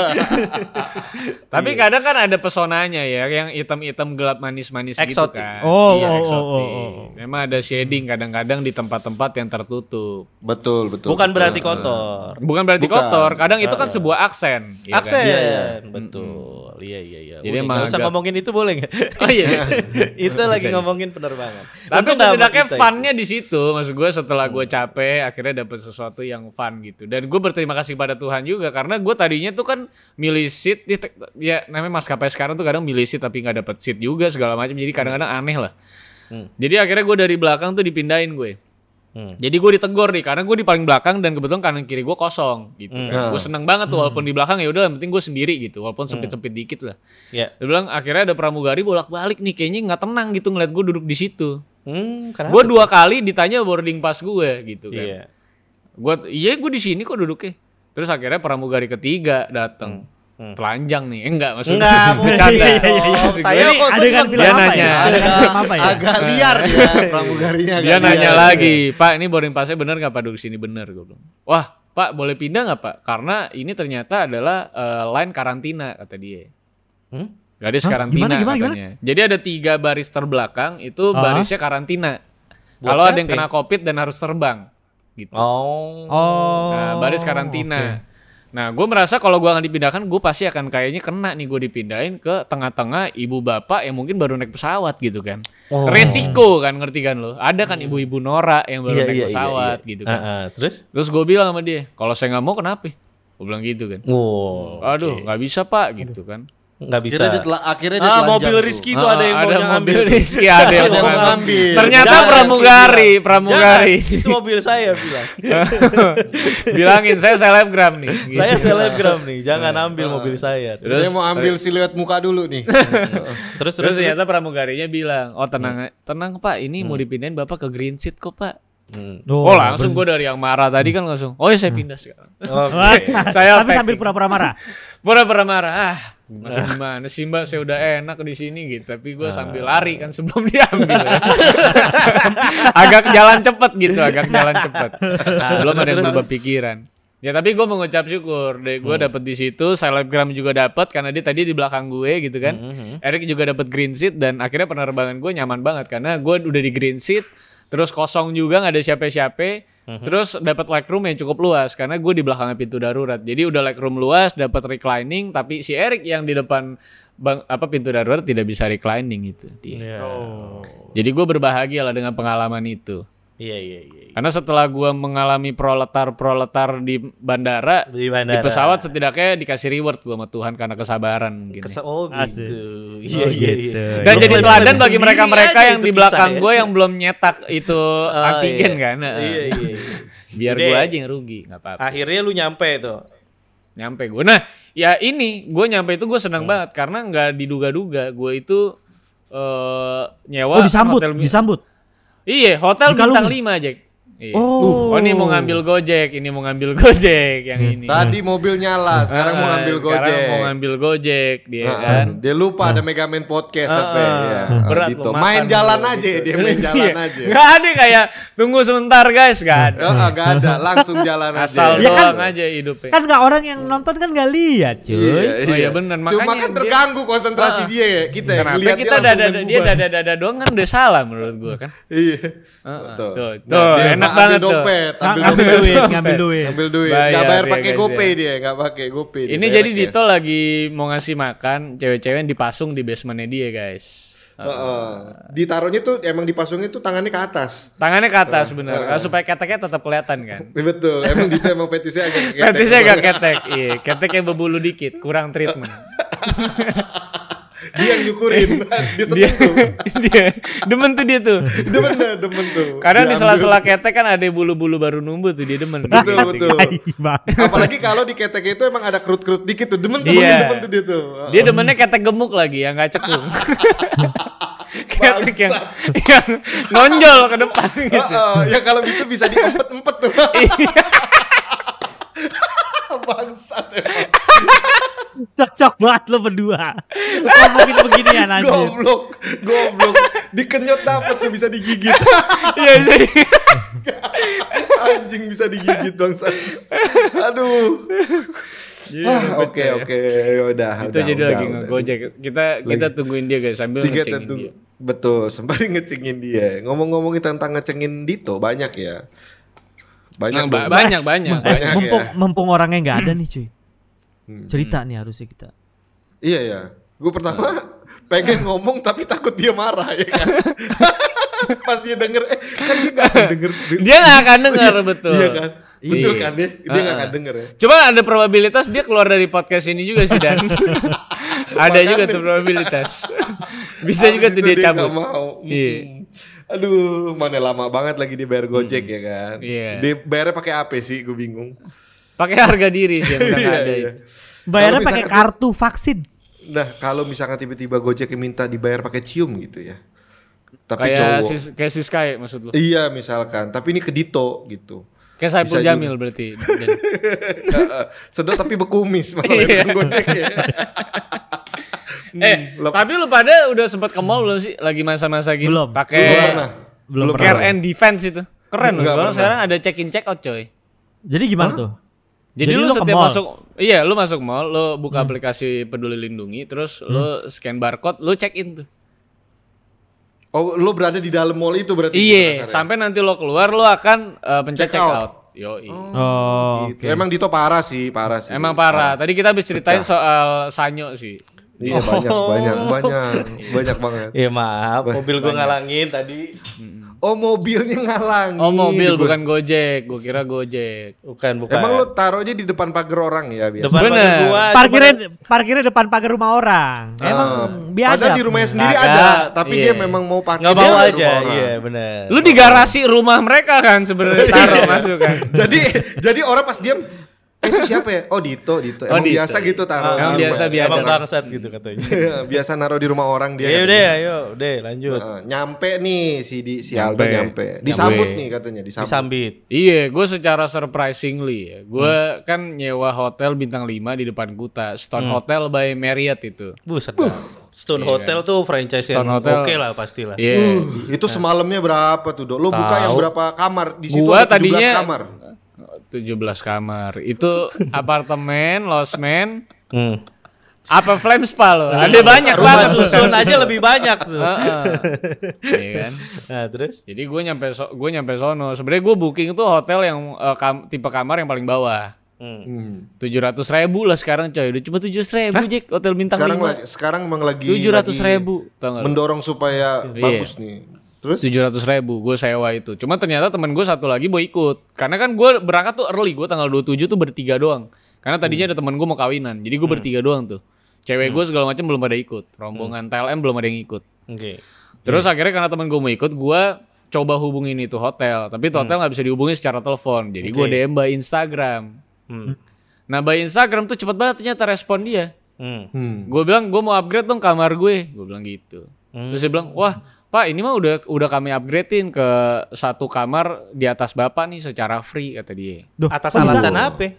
Tapi kadang kan ada pesonanya ya, yang hitam-hitam gelap manis-manis gitu kan. Oh, iya, oh, oh, eksotik. oh, oh. Memang ada shading kadang-kadang di tempat-tempat yang tertutup. Betul, betul. Bukan betul. berarti kotor. Bukan berarti Bukan. kotor, kadang itu kan sebuah aksen. ya kan? Aksen, Iya, iya. betul. Iya iya iya. Jadi Udah, emang usah ngomongin itu boleh nggak? Oh iya. itu lagi ngomongin penerbangan. Tapi setidaknya funnya di situ, maksud gue setelah gue capek akhirnya dapet sesuatu yang fun gitu. Dan gue berterima kasih pada Tuhan juga karena gue tadinya tuh kan milih seat, ya, te- ya namanya maskapai sekarang tuh kadang milih seat tapi nggak dapet seat juga segala macam. Jadi kadang-kadang aneh lah. Hmm. Jadi akhirnya gue dari belakang tuh dipindahin gue. Hmm. Jadi gue ditegur nih karena gue di paling belakang dan kebetulan kanan kiri gue kosong gitu. Hmm. kan. Gue seneng banget tuh walaupun di belakang ya udah yang penting gue sendiri gitu walaupun sempit-sempit dikit lah. Ya. Dia bilang akhirnya ada pramugari bolak-balik nih kayaknya nggak tenang gitu ngeliat gue duduk di situ. Hmm? Gue dua kali ditanya boarding pass gue gitu kan. Iya. Gue iya gue di sini kok duduknya. Terus akhirnya pramugari ketiga datang. Hmm. Telanjang nih. Eh, enggak maksudnya. Enggak, bercanda. Iya, iya, iya. Oh, saya kok adegan seneng. film Dia apa nanya. ya? Adegan film apa ya? Agak liar ya pramugarinya. Dia agak nanya liar. lagi, Pak ini boarding passnya bener nggak Pak duduk sini bener? Gue bilang, wah Pak boleh pindah nggak Pak? Karena ini ternyata adalah eh, line karantina kata dia. Hmm? Gadis Hah? karantina Gimana, gimana, katanya. Jadi ada tiga baris terbelakang itu barisnya karantina. Kalau ada yang kena covid dan harus terbang, gitu. Oh. Oh. Nah, baris karantina. Nah, gue merasa kalau gue akan dipindahkan, gue pasti akan kayaknya kena nih gue dipindahin ke tengah-tengah ibu bapak yang mungkin baru naik pesawat gitu kan. Oh. Resiko kan, ngerti kan lo? Ada kan ibu-ibu Nora yang baru Iya, naik iya, iya, pesawat iya. gitu kan. Ah, ah. Terus? Terus gue bilang sama dia, kalau saya nggak mau kenapa? Gue bilang gitu kan. Oh. Aduh, nggak bisa pak gitu kan. Nggak bisa. Akhirnya dia, tela- akhirnya dia Ah, mobil. Rizky itu Ah, ada yang mau ada yang mobil ngambil. Rizky, ada yang mau ngambil. Ternyata Jangan, pramugari, pramugari. Jangan, itu mobil saya bilang. Bilangin saya selebgram nih. gitu. saya selebgram nih, jangan ambil mobil saya. Terus Saya mau ambil siluet muka dulu nih. terus Terus terus, ternyata pramugarinya bilang, oh tenang, tenang pak, ini mau dipindahin bapak ke green seat kok pak. Hmm. Oh, langsung gue dari yang marah tadi kan langsung, oh ya saya pindah sekarang. Oke. Saya Tapi sambil packing. pura-pura marah. Pura-pura marah, ah masih gimana sih mbak, saya udah enak di sini gitu. Tapi gue sambil lari kan sebelum diambil. agak jalan cepet gitu, agak jalan cepet. Sebelum ada yang berubah pikiran. Ya tapi gue mengucap syukur deh gue dapet di situ, selebgram juga dapet karena dia tadi di belakang gue gitu kan. Erik juga dapet green seat dan akhirnya penerbangan gue nyaman banget karena gue udah di green seat, terus kosong juga nggak ada siapa-siapa, terus dapat legroom yang cukup luas karena gue di belakangnya pintu darurat. Jadi udah legroom luas, dapat reclining, tapi si Erik yang di depan bang apa pintu darurat tidak bisa reclining itu dia. Iya. Jadi gue berbahagia lah dengan pengalaman itu. Iya iya iya. Karena setelah gua mengalami proletar-proletar di bandara, Di bandara. di pesawat setidaknya dikasih reward gua sama Tuhan karena kesabaran mungkin. Kesa- oh gitu. Oh, Iya iya gitu. iya. Dan Lu jadi teladan bagi mereka-mereka yang di belakang ya. gue yang belum nyetak itu Oh, antigen iya. kan. Iya iya. iya. Biar Udah. gua aja yang rugi, nggak apa-apa. Akhirnya lu nyampe tuh. Nyampe gue. Nah, ya ini gue nyampe itu gue senang banget karena nggak diduga-duga gue itu eh nyewa Oh disambut, hotel disambut. Iya, hotel bintang 5 Jack. Iya. Oh. oh ini mau ngambil Gojek, ini mau ngambil Gojek yang ini. Tadi mobil nyala, sekarang mau ngambil sekarang Gojek. mau ngambil Gojek dia Ah, kan. Dia lupa ada Megaman podcast apa ya. Berat gitu. loh, Main jalan loh, aja gitu. dia main jalan Iya. aja. Nggak ada kayak tunggu sebentar guys, gak ada. Ah, gak ada, langsung jalan aja. Asal Ya kan- doang aja hidupnya. Kan nggak orang yang nonton kan nggak lihat, cuy. Oh iya bener, Cuma makanya kan dia- terganggu konsentrasi Ah. dia ya. Kita yang Kenapa kita dia dada dia main dada dada doang kan udah salah menurut gua kan. Iya. Heeh, Tuh. tuh, Nah, tuh, dia enak ambil banget tuh. dompet, Ng- ambil ngambil dompet. duit, ngambil duit. Ambil duit. Bayar Gak bayar ya, pakai guys, GoPay ya. dia, gak pakai GoPay. dia, Ini jadi cash. Dito lagi mau ngasih makan cewek-cewek yang dipasung di basementnya dia guys. Heeh. Ditaruhnya tuh emang dipasungnya tuh tangannya ke atas. Tangannya ke atas bener, Ah, supaya keteknya tetap kelihatan kan. Iya, Betul, emang Dito emang fetisnya agak ketek. Fetisnya agak ketek, iya. Ketek yang berbulu dikit, kurang treatment. Dia yang nyukurin, dia dia, tuh. dia, demen tuh dia tuh. Demen dah, demen tuh. Kadang di sela-sela ketek kan ada bulu-bulu baru numbuh tuh dia demen. Betul, betul. Apalagi kalau di ketek itu emang ada kerut-kerut dikit tuh. Demen tuh, Iya. demen tuh dia tuh. Dia demennya ketek gemuk lagi yang nggak cekung. ketek yang, yang nonjol ke depan gitu. Heeh, ya kalau gitu bisa diempet-empet tuh. Iya. Bangsat emang. Cocok banget lo berdua. Ngomongin beginian anjir. Goblok, goblok. Dikenyot dapet tuh bisa digigit. Iya jadi Anjing bisa digigit bangsat. Aduh. Ah, Oke oke, udah. Itu jadi lagi ngegojek. Kita kita Lagi. tungguin dia guys sambil Tiga ngecengin tentu. dia. Betul, sembari ngecengin dia. Ngomong-ngomongin tentang ngecengin Dito banyak ya. Banyak Nah, ba- dong. banyak banyak. Banyak mumpung, ya. mumpung orangnya nggak ada nih cuy. Cerita nih harusnya kita. Iya ya. Gue pertama pengen ngomong tapi takut dia marah ya kan. Pas dia denger eh kan dia gak akan denger. Dia nggak akan denger betul. Iya kan? Betul Iya. kan dia? Dia gak akan denger ya. Cuma ada probabilitas dia keluar dari podcast ini juga sih dan ada juga tuh probabilitas. Bisa juga tuh dia nggak cabut. mau. Iya. Aduh, mana lama banget lagi dibayar Gojek ya kan. Iya. Dia bayarnya pakai apa sih? Gue bingung. Pakai harga diri sih yang nggak Iya, ada. iya. itu. Bayarnya pakai kartu vaksin. Nah, kalau misalkan tiba-tiba Gojek minta dibayar pakai cium gitu ya. Tapi Kayak cowok. sis kayak Siskai maksud lu. Iya, misalkan. Tapi ini ke Dito gitu. Kayak Saiful Bisa Jamil berarti. Dan- Sedot tapi bekumis masalahnya bukan Gojek ya. eh, lep- tapi lu pada udah sempat ke mall belum sih lagi masa-masa gini? Belum. Belum Pakai pernah. Belum Belum pernah. care and defense itu. Keren loh. Sekarang, sekarang ada check in check out coy. Jadi gimana tuh? Jadi, Jadi lu, lu setiap mall? masuk iya, lu masuk mall, lu buka aplikasi Peduli Lindungi, terus lu scan barcode, lu check in tuh. Oh, lo berada di dalam mall itu berarti. Iya, kasarnya? sampai nanti lo keluar lo akan eh, pencet Check check, out. out. Yo, Oh, Gitu. Emang Dito parah sih, parah sih. Emang parah. Tadi kita habis ceritain soal Sanyo sih. Iya banyak, banyak, banyak, banyak banget. Iya maaf, mobil gua ngalangin tadi. Oh mobilnya ngalang. Oh, mobil bukan Gojek. Gue kira Gojek. Bukan, bukan. Emang lo taruhnya di depan pagar orang ya biasa. depan Bener. pagar gua. parkirnya parkirnya depan pagar rumah orang. Emang Ah, biasa. Padahal di rumahnya sendiri Kagak. ada, tapi Iya. dia memang mau parkir di mau rumah aja, orang. iya benar. Lu di garasi rumah mereka kan sebenarnya taruh masuk kan. jadi jadi orang pas diam eh itu siapa ya? Oh Dito, Dito. Oh, Emang Dito. biasa gitu taruh. Emang di biasa biasa. Emang Emang bangsat gitu katanya. Iya, biasa naruh di rumah orang dia. Ya udah, ayo, udah lanjut. Heeh, nyampe nih si di si Nyampe. Aldo nyampe. Disambut Nyampe. nih katanya, disambut. Disambit. Iya, gue secara surprisingly ya. Gue kan nyewa hotel bintang 5 di depan Kuta, Stone Hotel by Marriott itu. Buset dah. Stone Hotel tuh franchise yang Stone Hotel. oke lah pastilah. Iya. Uh, itu semalamnya berapa tuh, Dok? Lo buka Tahu. yang berapa kamar? Di situ Gua ada 17 tadinya- kamar. 17 kamar. Itu apartemen, losmen, Hmm. apa flame spa loh. Ada banyak Rumah banget. susun aja lebih banyak tuh. Iya kan? Nah, terus? Jadi gue nyampe so, gue nyampe sono. Sebenarnya gue booking tuh hotel yang eh, kam- tipe kamar yang paling bawah. Hmm. Hmm. Tujuh ratus ribu lah sekarang coy. Udah cuma tujuh ribu Jack hotel bintang Sekarang lagi, sekarang emang lagi Tujuh ratus ribu. Tau gak? lu? mendorong supaya Iya. bagus nih. Terus tujuh ratus ribu gue sewa itu. Cuma ternyata temen gue satu lagi mau ikut. Karena kan gue berangkat tuh early. Gue tanggal 27 tuh bertiga doang. Karena tadinya ada temen gue mau kawinan. Jadi gue bertiga doang tuh. Cewek gue segala macam belum ada ikut. Rombongan TLM belum ada yang ikut. Oke. Terus akhirnya karena temen gue mau ikut, gue coba hubungin itu hotel. Tapi itu hotel nggak bisa dihubungi secara telepon. Jadi gue Oke. DM by Instagram. Hmm. Nah by Instagram tuh cepet banget ternyata respon dia. Hmm. hmm. Gue bilang gue mau upgrade dong kamar gue. Gue bilang gitu. Terus dia bilang, wah pak ini mah udah udah kami upgradein ke satu kamar di atas bapak nih secara free kata dia. Duh, Atas bisa? alasan apa?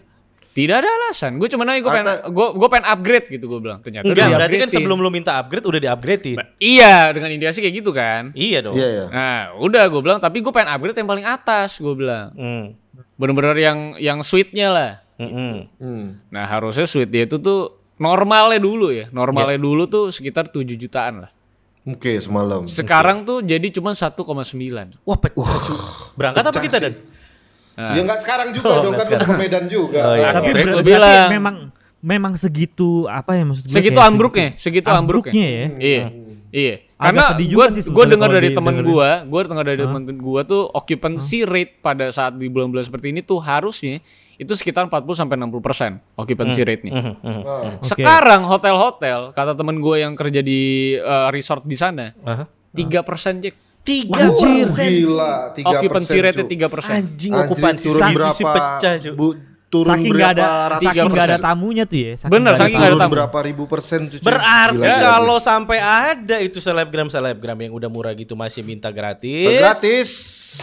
Tidak ada alasan. Gue cuma nanya gue pengen gue gue pengen upgrade gitu gue bilang. Ternyata Enggak, berarti kan sebelum lu minta upgrade udah di-upgradein. Iya dengan indikasi kayak gitu kan. Iya dong. Iya ya. Nah udah gue bilang tapi gue pengen upgrade yang paling atas gue bilang. Hmm. Bener-bener yang yang suite-nya lah. Mm-mm. Hmm. Nah harusnya suite dia itu tuh normalnya dulu ya. Normalnya dulu tuh sekitar 7 jutaan lah. Oke, semalam. Sekarang tuh jadi cuma 1,9. Wah, pecah. cuy. Berangkat apa pecah kita sih. dan? Nah. Ya enggak sekarang juga Oh, dong kan ke. Medan juga. Oh, iya. Tapi bilang. memang memang segitu apa ya maksud gue? Segitu ambruknya, segitu ambruknya. ya. Iya. Iya. Agak Karena sedih gue sih gue dengar dari temen gue, gue dengar dari temen gue tuh occupancy rate pada saat di bulan-bulan seperti ini tuh harusnya itu sekitar 40 sampai 60 persen occupancy rate-nya. Mhm, mhm. Ah. Sekarang hotel-hotel kata temen gue yang kerja di eh, resort di sana tiga persen Jack. Tiga persen. gila, 3 Occupancy rate-nya tiga persen. Anjing okupansi turun segitu berapa, sih pecah. Bu, turun Saking berapa ada ratus saking nggak ada persen? tamunya tuh ya. Bener, nggak saking nggak ada turun tamu. berapa ribu persen cuy. Berarti Gila, kalau sampai ada itu selebgram selebgram yang udah murah gitu masih minta gratis. gratis.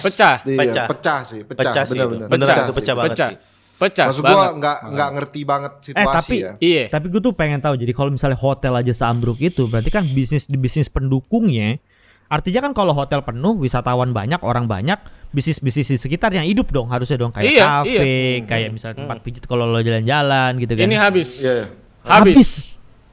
Pecah. Iya, Pecah. pecah. sih, pecah, Pecah sih itu. benar-benar. Beneran itu sih. pecah banget Pecah. sih. Pecah Maksud gua banget. nggak nggak ngerti banget Eh situasi tapi ya. Iya. tapi gue tuh pengen tahu jadi kalau misalnya hotel aja seambruk itu berarti kan bisnis di bisnis pendukungnya artinya kan kalau hotel penuh wisatawan banyak orang banyak bisnis bisnis di sekitar yang hidup dong harusnya dong kayak Iya, kafe kayak misalnya tempat pijit kalau lo jalan-jalan gitu kan Ini habis. Iya, iya. Habis.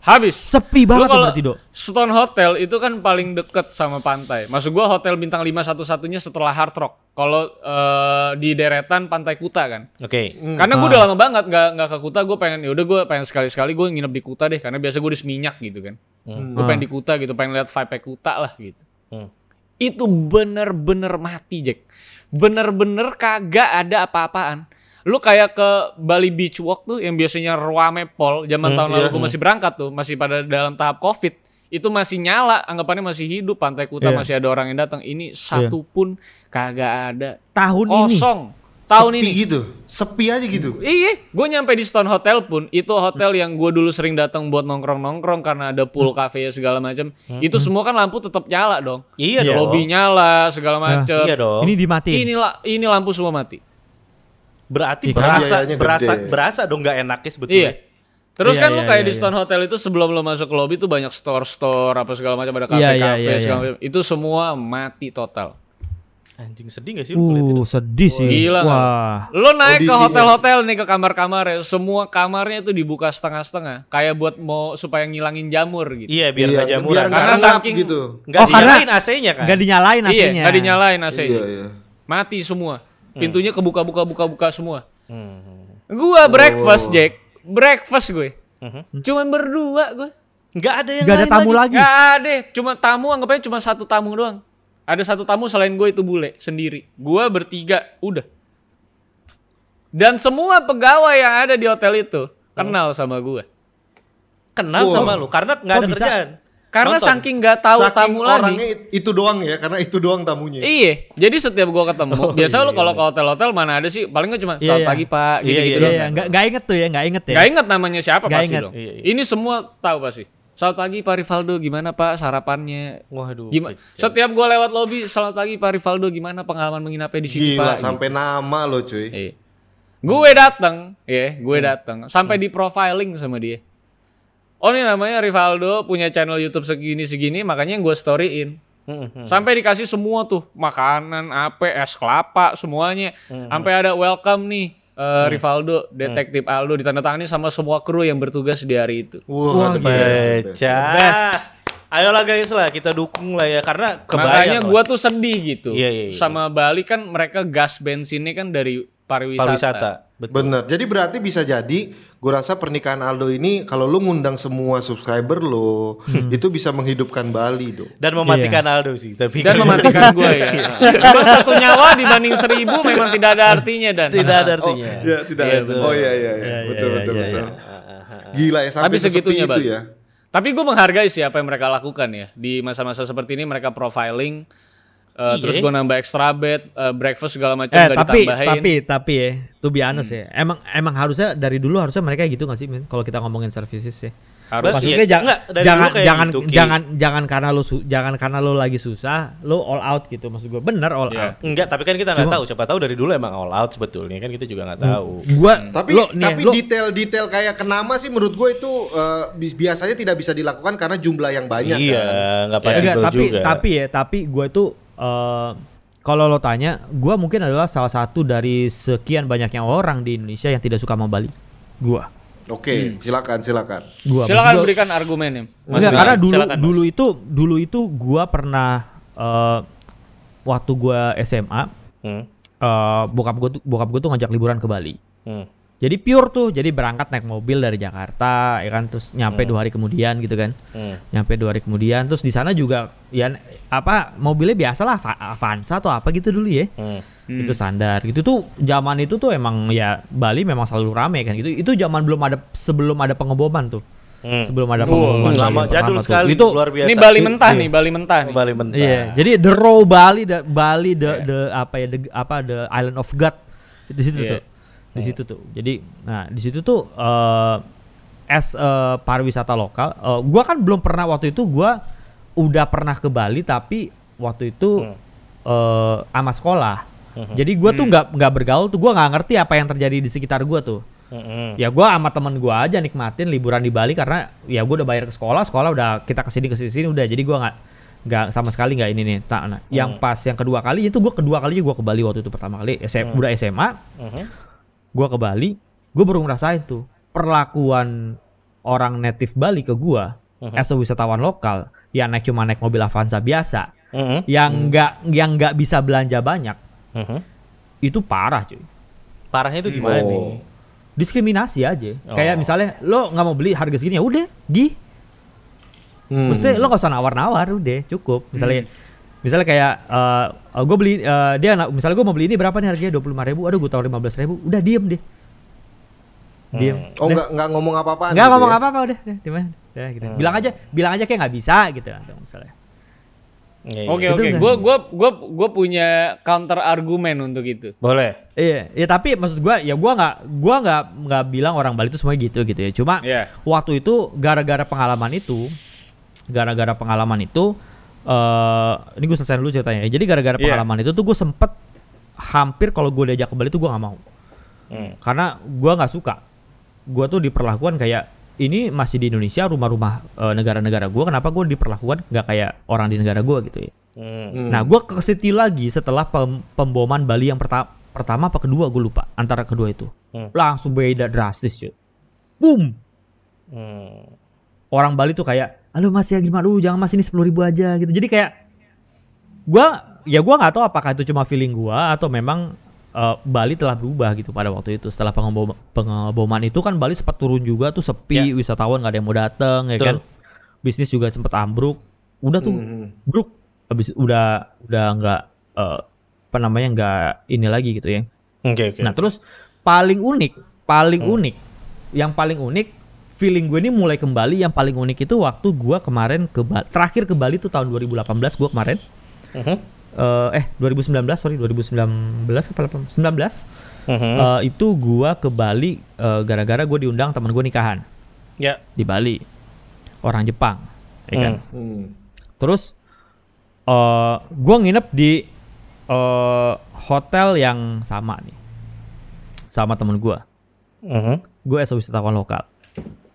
Habis. sepi banget tuh kalau berarti dok Stone Hotel itu kan paling deket sama pantai. Maksud gua hotel bintang 5 satu-satunya setelah Hard Rock. Kalau eh, di deretan Pantai Kuta kan. Oke. Karena gue Ah. udah lama banget nggak nggak ke Kuta, gue pengen ya udah gue pengen sekali-sekali gue nginep di Kuta deh karena biasa gue di Seminyak gitu kan. Gue pengen di Kuta gitu, pengen lihat vibe Kuta lah gitu. Hmm. Itu bener-bener mati Jack. Bener-bener kagak ada apa-apaan. Lu kayak ke Bali Beach Walk tuh yang biasanya ruame pol zaman tahun lalu iya. gue masih berangkat tuh, masih pada dalam tahap Covid. Itu masih nyala, anggapannya masih hidup, Pantai Kuta Iya. masih ada orang yang datang. Ini satu pun kagak ada. tahun ini Kosong. Tahun sepi ini. gitu. Sepi aja gitu. Iya, gue nyampe di Stone Hotel pun itu hotel yang gue dulu sering datang buat nongkrong-nongkrong karena ada pool cafe segala macam. Itu semua kan lampu tetap nyala dong. Iya Iya. dong. Lobby nyala segala macam. Iya dong. ini dimatiin Ini ini lampu semua mati. Berarti Iya, berasa biayanya gede. berasa berasa dong nggak enaknya sebetulnya. Iya. Terus Iya, kan lu iya, kayak iya, di Stone Hotel itu sebelum lu masuk ke lobby tuh banyak store-store apa segala macam ada Iya, iya, kafe-kafe iya, segala iya. macam. Itu semua mati total. Anjing sedih gak sih lu uh sedih sih Gila wah Lo naik ke Kondisinya. hotel-hotel nih ke kamar-kamar ya, semua kamarnya itu dibuka setengah-setengah, kayak buat mau supaya ngilangin jamur gitu. Iya biar Iya, nggak jamuran. biar Karena saking- gitu. Nggak Oh, dinyalain AC-nya kan? nggak dinyalain Iya, AC-nya nggak dinyalain AC-nya. Iya, iya. Mati semua. Pintunya kebuka-buka buka-buka semua. Hmm. Gua breakfast, Jack. Breakfast gue. Mhm. Cuman berdua gue. Nggak ada yang nggak ada lain tamu lagi, Gak ada, cuma tamu anggapnya cuma satu tamu doang. Ada satu tamu selain gue itu bule sendiri. Gua bertiga, udah. Dan semua pegawai yang ada di hotel itu kenal sama gue. Kenal Wah. sama lu karena nggak ada bisa? kerjaan. Karena Nonton. saking nggak tahu Saking tamu lagi. itu doang ya, karena itu doang tamunya. Iya, jadi setiap gua ketemu, Oh, biasa iya, lu kalau ke hotel-hotel mana ada sih, paling cuma Iya, selamat iya. pagi pak, Iya, gitu-gitu iya, doang. Iya, nggak inget tuh ya, nggak inget ya. Gak inget namanya siapa Nggak pasti inget. dong. Iya, iya. Ini semua tahu pasti. Selamat pagi Pak Rivaldo, gimana Pak sarapannya? Waduh. Gimana? kecil. Setiap gua lewat lobby, selamat pagi Pak Rivaldo, gimana pengalaman menginapnya di sini Gila, Pak? sampai nama lo cuy. Iya. Gue datang, ya, gue Hmm. datang sampai di profiling sama dia. Oh ini namanya Rivaldo punya channel YouTube segini-segini, makanya yang gue storyin. Hmm, hmm. Sampai dikasih semua tuh makanan, apa, es kelapa, semuanya. Hmm. Sampai ada welcome nih eh, Rivaldo, detektif Aldo ditandatangani sama semua kru yang bertugas di hari itu. Wah, best. Pecah. Ayolah guys lah kita dukung lah ya karena Makanya kebayang gua tuh sedih gitu. Iya, iya, iya. Sama Bali kan mereka gas bensinnya kan dari pariwisata. pariwisata. Betul. Bener. Jadi berarti bisa jadi, gue rasa pernikahan Aldo ini kalau lu ngundang semua subscriber lo, Hmm. itu bisa menghidupkan Bali dong. Dan mematikan Aldo sih, tapi Dan mematikan gua ya. Memang satu nyawa dibanding seribu memang tidak ada artinya dan. tidak ada artinya. Iya, tidak. Iya, ada. betul. oh iya iya iya. Betul iya, betul iya, betul. Ah, Gila ya sampai Tapi segitunya, itu ya. Tapi gue menghargai sih apa yang mereka lakukan ya di masa-masa seperti ini mereka profiling, eh, terus gue nambah extra bed, eh, breakfast segala macam Eh gak tapi ditambahin. tapi tapi ya, to be honest Hmm. ya. Emang emang harusnya dari dulu harusnya mereka gitu gak sih, Min? Kalau kita ngomongin services ya. Harus. Maksudnya Iya, jangan enggak, dari jangan dulu kayak jangan gitu, Ki. jangan jangan karena lu su- jangan karena lu lagi susah, lu all out gitu maksud gue. Bener all Iya. out. Enggak, tapi kan kita nggak tahu. Siapa tahu dari dulu emang all out sebetulnya kan kita juga nggak tahu. Gua Tapi lo, nih, tapi detail-detail kayak kenama sih menurut gue itu bi- biasanya tidak bisa dilakukan karena jumlah yang banyak iya, kan. nggak Ya, pasti enggak, tapi juga. tapi ya tapi gue tuh eh, kalau lo tanya gue mungkin adalah salah satu dari sekian banyaknya orang di Indonesia yang tidak suka sama Bali gue Oke, silakan silakan. gue Silakan berikan argumennya. Mas Enggak, Rizky. karena dulu Silakan, Mas. dulu itu dulu itu gue pernah eh, waktu gue SMA Hmm, eh, bokap gue tuh bokap gue tuh ngajak liburan ke Bali hmm, jadi pure tuh jadi berangkat naik mobil dari Jakarta ya kan terus nyampe dua hari kemudian gitu kan hmm. nyampe dua hari kemudian terus di sana juga ya apa mobilnya biasa lah Ava- Avanza atau apa gitu dulu ya hmm. itu standar gitu tuh zaman itu tuh emang ya Bali memang selalu rame kan gitu itu zaman belum ada sebelum ada pengeboman tuh Hmm. sebelum ada Oh, pengeboman lama Bali jadul sekali itu luar biasa. Ini Bali mentah nih, Bali mentah nih. Bali mentah. iya jadi the raw Bali the Bali the the apa ya the, apa the island of God di situ Iya. tuh di situ tuh. Jadi nah di situ tuh eh as eh, pariwisata lokal eh, gua kan belum pernah waktu itu gua udah pernah ke Bali tapi waktu itu eh sama sekolah. Jadi gua tuh nggak nggak bergaul tuh gua nggak ngerti apa yang terjadi di sekitar gua tuh. Hmm, ya gua sama temen gua aja nikmatin liburan di Bali karena ya gua udah bayar ke sekolah sekolah udah kita ke sini ke sini sini udah. Jadi gua nggak nggak sama sekali nggak ini nih. Tak nah, yang pas yang kedua kali itu gua kedua kalinya gua ke Bali waktu itu pertama kali. SM, udah SMA hmm. gua ke Bali gua baru ngerasain tuh perlakuan orang native Bali ke gua as a wisatawan lokal yang naik cuma naik mobil Avanza biasa Hmm, yang nggak yang nggak bisa belanja banyak hmm. itu parah cuy Parahnya itu gimana Oh. nih? diskriminasi aja Oh. kayak misalnya lo nggak mau beli harga segini ya udah gi Hmm. Maksudnya lo gak usah nawar-nawar udah cukup. Misalnya misalnya kayak eh gue beli eh, dia misalnya gue mau beli ini berapa nih harganya dua puluh lima ribu, aduh gue taruh lima belas ribu, udah diem deh, diem. Oh nggak nggak ngomong apa-apa. Nggak ngomong apa-apa udah, udah, diem aja. Udah, gitu. Bilang aja, bilang aja kayak nggak bisa gitu atau misalnya. Iya, iya. Oke oke, gue gua gua gua punya counter argumen untuk itu. Boleh. Iya, ya tapi maksud gue ya gue nggak gua nggak nggak bilang orang Bali itu semuanya gitu gitu ya. Cuma Iya. waktu itu gara-gara pengalaman itu, gara-gara pengalaman itu, eh ini gue selesai dulu ceritanya. ya. Jadi gara-gara Iya. pengalaman itu tuh gue sempet hampir kalau gue diajak ke Bali tuh gue nggak mau, Hmm. karena gue nggak suka. Gue tuh diperlakukan kayak ini masih di Indonesia rumah-rumah eh, negara-negara gue, kenapa gue diperlakukan nggak kayak orang di negara gue gitu ya. Hmm. Nah, gue ke situ lagi setelah pem- pemboman Bali yang pertama pertama apa kedua gue lupa antara kedua itu. Hmm. Langsung beda drastis cuy. Boom. Hmm. Orang Bali tuh kayak, halo mas ya gimana? Dulu jangan mas ini sepuluh ribu aja gitu. Jadi kayak gua ya gua nggak tahu apakah itu cuma feeling gua atau memang eh, Bali telah berubah gitu pada waktu itu. Setelah pengebom- pengeboman itu kan Bali sempat turun juga tuh sepi wisatawan nggak ada yang mau datang ya Betul. kan bisnis juga sempat ambruk. Udah tuh bruk habis udah udah nggak eh, apa namanya nggak ini lagi gitu ya. Oke oke. Nah terus paling unik, paling unik, yang paling unik feeling gue ini mulai kembali. Yang paling unik itu waktu gue kemarin ke Bali, terakhir ke Bali itu tahun 2018 gue kemarin. Mhm. Eh, eh 2019 sorry 2019 apa 18? 19 Mhm. Eh, itu gue ke Bali eh, gara-gara gue diundang teman gue nikahan Ya. di Bali orang Jepang, ya kan? Hmm. Terus eh gue nginep di eh hotel yang sama nih, sama temen gue. Mhm. Gue as a wisatawan lokal,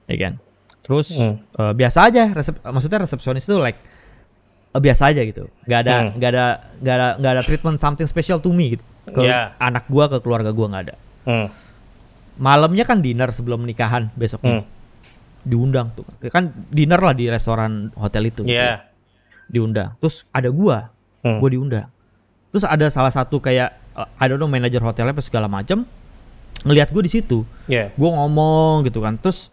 ya kan. Terus Hmm. eh, biasa aja, resep, maksudnya resepsionis itu like eh, biasa aja gitu. Gak ada, Hmm. nggak ada, nggak ada, nggak ada treatment something special to me gitu. Ke Ya. anak gue, ke keluarga gue nggak ada. Hmm. malamnya kan dinner sebelum nikahan besoknya. Hmm. Diundang tuh. Kan dinner lah di restoran hotel itu. gitu. Iya. Diundang. Terus ada gua. Hmm. Gua diundang. Terus ada salah satu kayak uh, I don't know manajer hotelnya apa segala macam ngelihat gue di situ. Iya. Gue ngomong gitu kan. Terus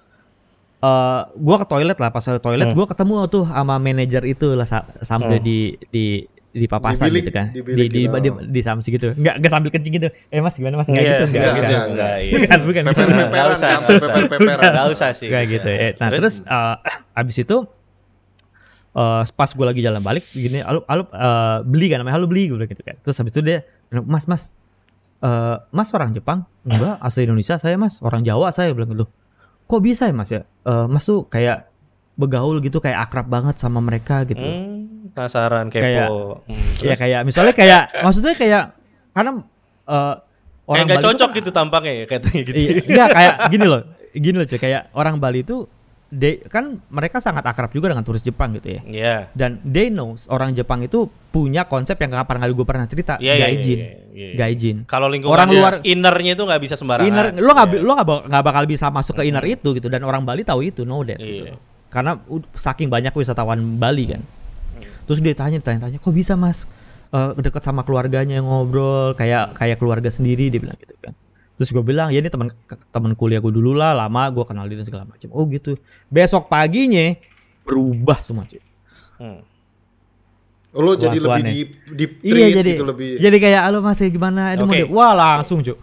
eh gue ke toilet lah. Pas ke toilet Hmm. gue ketemu tuh sama manajer itu lah sa- sambil Hmm. di di di papasan Di bilik- gitu kan. di Di bilik di, gitu. di, di, samsi gitu. Enggak enggak sambil kencing gitu. Eh Mas gimana Mas? Enggak Iya, gitu. Enggak enggak, enggak. enggak, enggak, iya. Bukan, bukan. Peper bukan. Nggak peperan, usah, kan, nggak usah. Nggak usah sih. Kayak gitu. Eh, nah terus, eh, abis itu eh pas gue lagi jalan balik gini, alu alu eh, beli kan namanya, halo beli gue gitu kan. Terus habis itu dia, mas mas, eh, mas orang Jepang? Enggak, asli Indonesia saya mas, orang Jawa saya bilang gitu. Kok bisa ya mas ya? Eh, mas tuh kayak begaul gitu, kayak akrab banget sama mereka gitu. Hmm, penasaran kepo. Kayak- Hmm, Iya kayak misalnya kayak maksudnya kayak karena Kayak orang nggak Bali itu cocok kan- gitu tampangnya ya katanya gitu. Iya, enggak kayak gini loh. Gini loh, cuy, kayak orang Bali itu they, kan mereka sangat akrab juga dengan turis Jepang gitu ya. Iya. Dan they knows orang Jepang itu punya konsep yang kapan kali gue pernah cerita, gak iya, izin. iya, iya, iya. Gak izin. Kalau lingkungan Orang luar- innernya itu nggak bisa sembarangan. Inner lo nggak Iya. lo nggak bak- nggak bakal bisa masuk ke inner itu gitu dan orang Bali tahu itu know that gitu. Iya. Karena saking banyak wisatawan Bali kan. Terus dia tanya tanya-tanya, "Kok bisa, Mas? Eh deket sama keluarganya yang ngobrol kayak kayak keluarga sendiri?" dia bilang gitu kan. Terus gue bilang, "Ya ini teman teman kuliah gue dulu lah, lama gue kenal dia dan segala macam." Oh gitu. Besok paginya berubah semua, cuy. Hmm. Lo jadi lebih di di Iya jadi gitu lebih. jadi kayak halo Mas ya gimana? Ini mau Oke. di- Wah, langsung, cuy.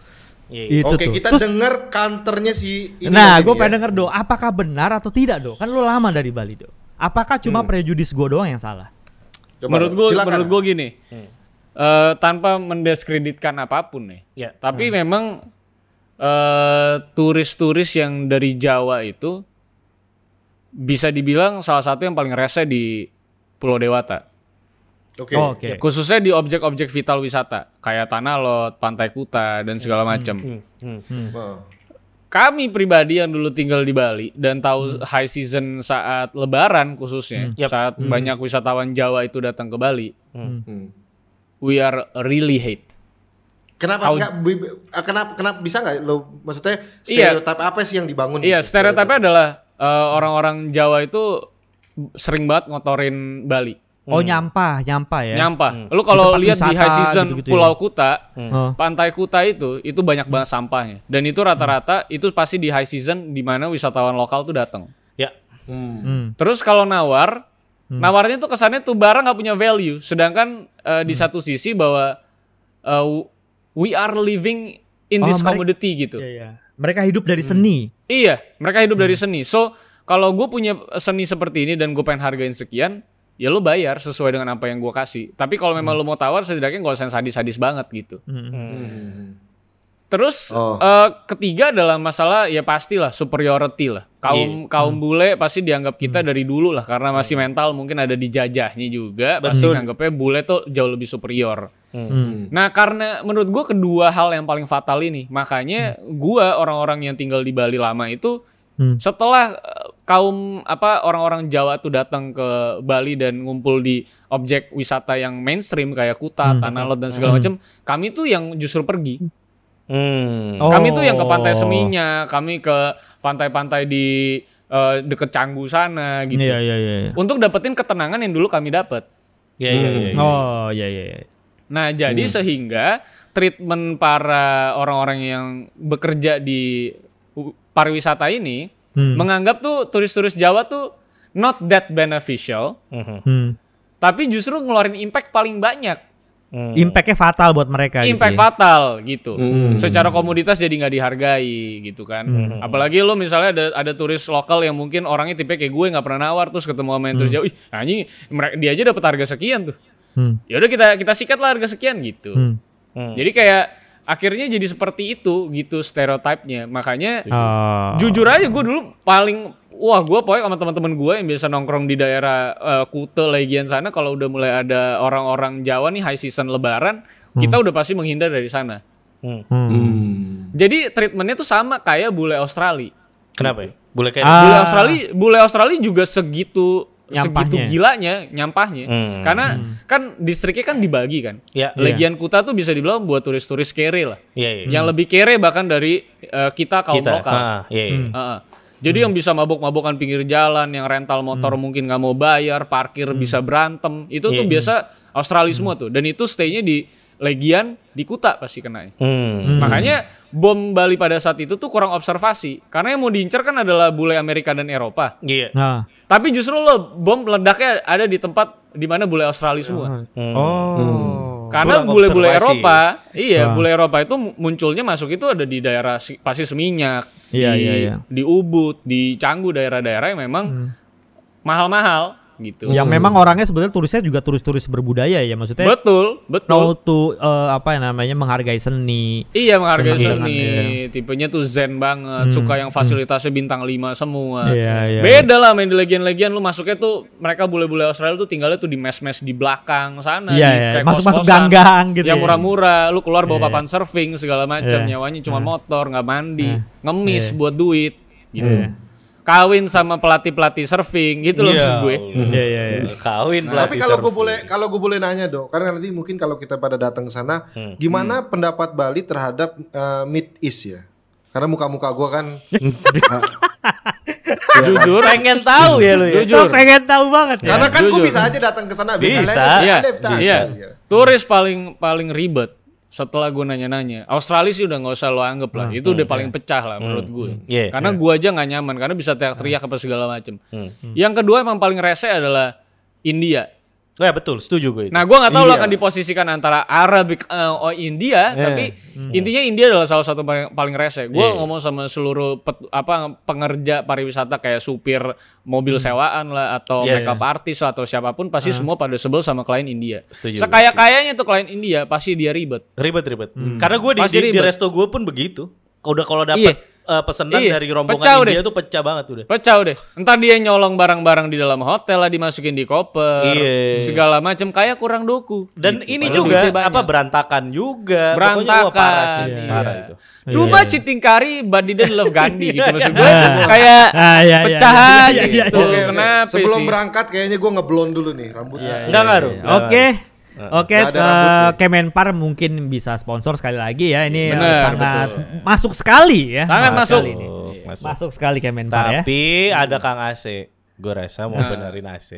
Iya, iya. Itu Oke, tuh. kita Terus- denger kantornya si ini nah, gue nih pengen ya. denger do, apakah benar atau tidak do? Kan lu lama dari Bali do. Apakah cuma Hmm. prejudis gue doang yang salah? Coba, menurut gue menurut gue gini Hmm. eh, tanpa mendiskreditkan apa pun nih Ya. tapi memang eh, turis-turis yang dari Jawa itu bisa dibilang salah satu yang paling rese di Pulau Dewata Oke. Oh, Oke. khususnya di objek-objek vital wisata kayak Tanah Lot, Pantai Kuta dan segala macam. Hmm, hmm. Oh. Kami pribadi yang dulu tinggal di Bali dan tahu high season saat Lebaran khususnya, Yap. saat banyak wisatawan Jawa itu datang ke Bali, Hmm. we are really hate. Kenapa How- enggak bi- bi- eh, kenapa kenapa bisa nggak lo maksudnya Iya. stereotip apa sih yang dibangun? Iya, gitu? stereotipnya adalah eh, orang-orang Jawa itu sering banget ngotorin Bali. Oh nyampah, nyampah ya. Nyampah. Lu kalau lihat di high season gitu-gitu ya. Pulau Kuta, Oh. Pantai Kuta itu itu banyak banget sampahnya. Dan itu rata-rata itu pasti di high season di mana wisatawan lokal tuh datang. Ya. Hmm. Hmm. Terus kalau nawar, nawarnya tuh kesannya tuh barang nggak punya value. Sedangkan Hmm. di satu sisi bahwa eh, we are living in Oh, this mereka- commodity gitu. Iya, iya. Mereka hidup dari seni. Iya, mereka hidup Hmm. dari seni. So, kalau gue punya seni seperti ini dan gue pengen hargain sekian, ya lu bayar sesuai dengan apa yang gue kasih. Tapi kalau memang Hmm. lu mau tawar, setidaknya gak usah yang sadis-sadis banget gitu. Hmm. Hmm. Terus Oh. eh, ketiga adalah masalah ya pastilah superiority lah. Kaum Iya. kaum Hmm. bule pasti dianggap kita dari dulu lah karena masih mental mungkin ada dijajahnya juga. Pasti Betul. nganggapnya bule tuh jauh lebih superior. Hmm. Nah, karena menurut gua kedua hal yang paling fatal ini, makanya gua orang-orang yang tinggal di Bali lama itu Hmm. setelah eh, kaum apa orang-orang Jawa tuh datang ke Bali dan ngumpul di objek wisata yang mainstream kayak Kuta, Hmm. Tanah Lot dan segala macam, kami tuh yang justru pergi. Hmm. Oh. Kami tuh yang ke pantai Seminya, kami ke pantai-pantai di eh, deket Canggu sana gitu. Iya, iya, iya. iya. Untuk dapetin ketenangan yang dulu kami dapat. Ya, ya, ya, ya. Oh, iya, iya. iya. Nah, jadi sehingga treatment para orang-orang yang bekerja di pariwisata ini Hmm. menganggap tuh turis-turis Jawa tuh not that beneficial, Mhm. Hmm. tapi justru ngeluarin impact paling banyak. Hmm. Impact-nya fatal buat mereka Impact gitu. ya. fatal gitu. Hmm. Secara komoditas jadi nggak dihargai gitu kan. Hmm. Apalagi lo misalnya ada ada turis lokal yang mungkin orangnya tipe kayak gue nggak pernah nawar terus ketemu sama yang turis Jawa, ih anjing mereka dia aja dapat harga sekian tuh. Hmm. Ya udah kita kita sikat lah harga sekian gitu. Hmm. Hmm. Jadi kayak akhirnya jadi seperti itu gitu stereotipnya. Makanya Oh. jujur aja gue dulu paling wah gue pokoknya sama teman-teman gue yang biasa nongkrong di daerah eh, Kute Legian sana kalau udah mulai ada orang-orang Jawa nih high season Lebaran kita udah pasti menghindar dari sana. Hmm. Hmm. Hmm. Jadi treatmentnya tuh sama kayak bule Australia. Kenapa ya? Boleh kayak Ah. Bule Australia, bule Australia juga segitu segitu Nyampahnya. gilanya nyampahnya. Hmm. Karena kan distriknya kan dibagi kan. Ya. Legian Kuta tuh bisa dibilang buat turis-turis kere lah. Iya, iya. Yang lebih kere bahkan dari eh, kita kaum Kita. lokal. Ah, iya, iya. Heeh. Jadi yang bisa mabok-mabokan pinggir jalan, yang rental motor mungkin nggak mau bayar, parkir bisa berantem, itu tuh Iya. biasa Australia semua tuh. Dan itu stay-nya di Legian di Kuta pasti kenanya. Hmm. Makanya bom Bali pada saat itu tuh kurang observasi. Karena yang mau diincar kan adalah bule Amerika dan Eropa. Iya. Nah. Tapi justru lo bom ledaknya ada di tempat di mana bule Australia semua. Hmm. Oh. Karena Kurang bule-bule. Eropa, iya, Wah. bule Eropa itu munculnya masuk itu ada di daerah si- pasti Seminyak, Iya, di, iya, iya. di Ubud, di Canggu daerah-daerah yang memang Hmm. Gitu. Yang memang orangnya sebetulnya turisnya juga turis-turis berbudaya ya maksudnya. Betul, betul. Know to eh, apa yang namanya menghargai seni. Iya menghargai seni, dengan, iya. tipenya tuh zen banget, suka yang fasilitasnya bintang 5 semua. Iya, iya. Beda lah main di legian-legian lu masuknya tuh mereka bule-bule Australia tuh tinggalnya tuh di mes-mes di belakang sana, Iya, di iya. kayak Masuk-masuk gang-gang gitu Yang ya. murah-murah, lu keluar bawa Iya. papan surfing segala macam, Iya. nyawanya cuma motor, nggak mandi, Iya. ngemis Iya. buat duit gitu. Kawin sama pelatih-pelatih surfing gitu loh Iya, maksud gue. Iya, iya, iya. Kawin Tapi pelatih kalau gue boleh kalau gue boleh nanya dok, karena nanti mungkin kalau kita pada datang ke sana, Hmm. gimana pendapat Bali terhadap uh, Mid East ya? Karena muka-muka gue kan, uh, Jujur, pengen tahu ya lu ya. Jujur. Lo pengen tahu banget ya. karena kan gue bisa aja datang ke sana. Bisa. Iya, ada invitasi. iya. Iya. Turis paling paling ribet setelah gue nanya-nanya. Australia sih udah nggak usah lo anggap lah. Itu udah paling pecah lah menurut gue. Iya, Karena gue aja nggak nyaman karena bisa teriak-teriak apa segala macem. Hmm. Yang kedua emang paling rese adalah India. Oh ya betul, setuju gue itu. Nah, gue nggak tahu lo India. akan diposisikan antara Arab eh, oh India, Iya. tapi intinya India adalah salah satu paling, paling rese. Gue Iya. ngomong sama seluruh pet- apa pengerja pariwisata kayak supir mobil sewaan lah atau Yes. makeup artis lah atau siapa pun pasti semua pada sebel sama klien India. Setuju. Sekaya kayanya tuh klien India pasti dia ribet. Ribet ribet. Karena gue di, di, di resto gue pun begitu. Udah kalau Iya. dapat eh, pesanan Iya, dari rombongan pecah India deh. tuh pecah banget udah. Pecah deh. Entar dia nyolong barang-barang di dalam hotel lah dimasukin di koper, Iya. segala macam kayak kurang doku. Dan Gitu. ini Padahal juga apa berantakan juga. Berantakan. Pokoknya wah parah sih, Iya. parah itu. Duba cheating kari but didn't love Gandhi gitu maksud gue kayak Ah, iya, iya, pecah iya, aja iya, iya, gitu. Kenapa Sebelum sih? berangkat kayaknya gue ngeblond dulu nih rambutnya. Enggak ngaruh. nggak Oke. Oke, Nggak ada eh. Kemenpar mungkin bisa sponsor sekali lagi ya. Ini eh, Bener, sangat betul. masuk sekali ya. Sangat masuk. sekali ini. ngaruh. Masuk. Masuk sekali Kemenpar ya. Tapi ada Kang AC. Gue rasa mau benerin AC,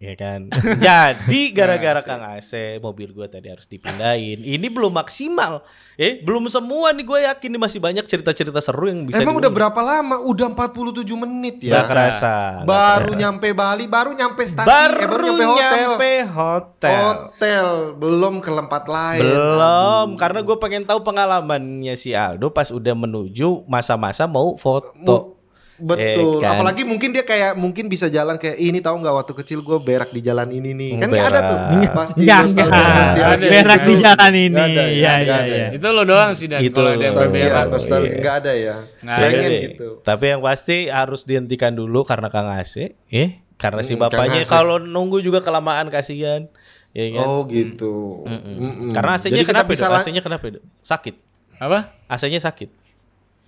ya kan. Jadi gara-gara Kang AC, mobil gue tadi harus dipindahin. Ini belum maksimal. Eh, belum semua nih gue yakin nih masih banyak cerita-cerita seru yang bisa Emang udah berapa lama? Udah 47 menit ya. kerasa. nggak Baru kerasa. nyampe Bali, baru nyampe stasi, baru eh, baru nyampe hotel. nyampe hotel. Hotel, belum ke tempat lain. Belum, karena gue pengen tahu pengalamannya si Aldo pas udah menuju masa-masa mau foto. Betul. Eh, kan? Apalagi mungkin dia kayak mungkin bisa jalan kayak ini tahu nggak waktu kecil gue berak di jalan ini nih. Kan nggak ada tuh. Pasti Enggak, nostalgia, enggak. nostalgia Berak gitu. di jalan ini. Nggak ada, Iya, nggak iya, ada. iya. Itu lo doang sih dan Itu kalau ada yang berak. Iya. Nggak ada ya. Nggak Pengen gitu. Tapi yang pasti harus dihentikan dulu karena Kang AC, eh karena si Hmm, bapaknya kalau nunggu juga kelamaan kasihan. Ya kan? Oh gitu. Mm-mm. Karena AC-nya Jadi kita kenapa? bisa AC-nya kenapa? Dok? Sakit. Apa? AC-nya sakit.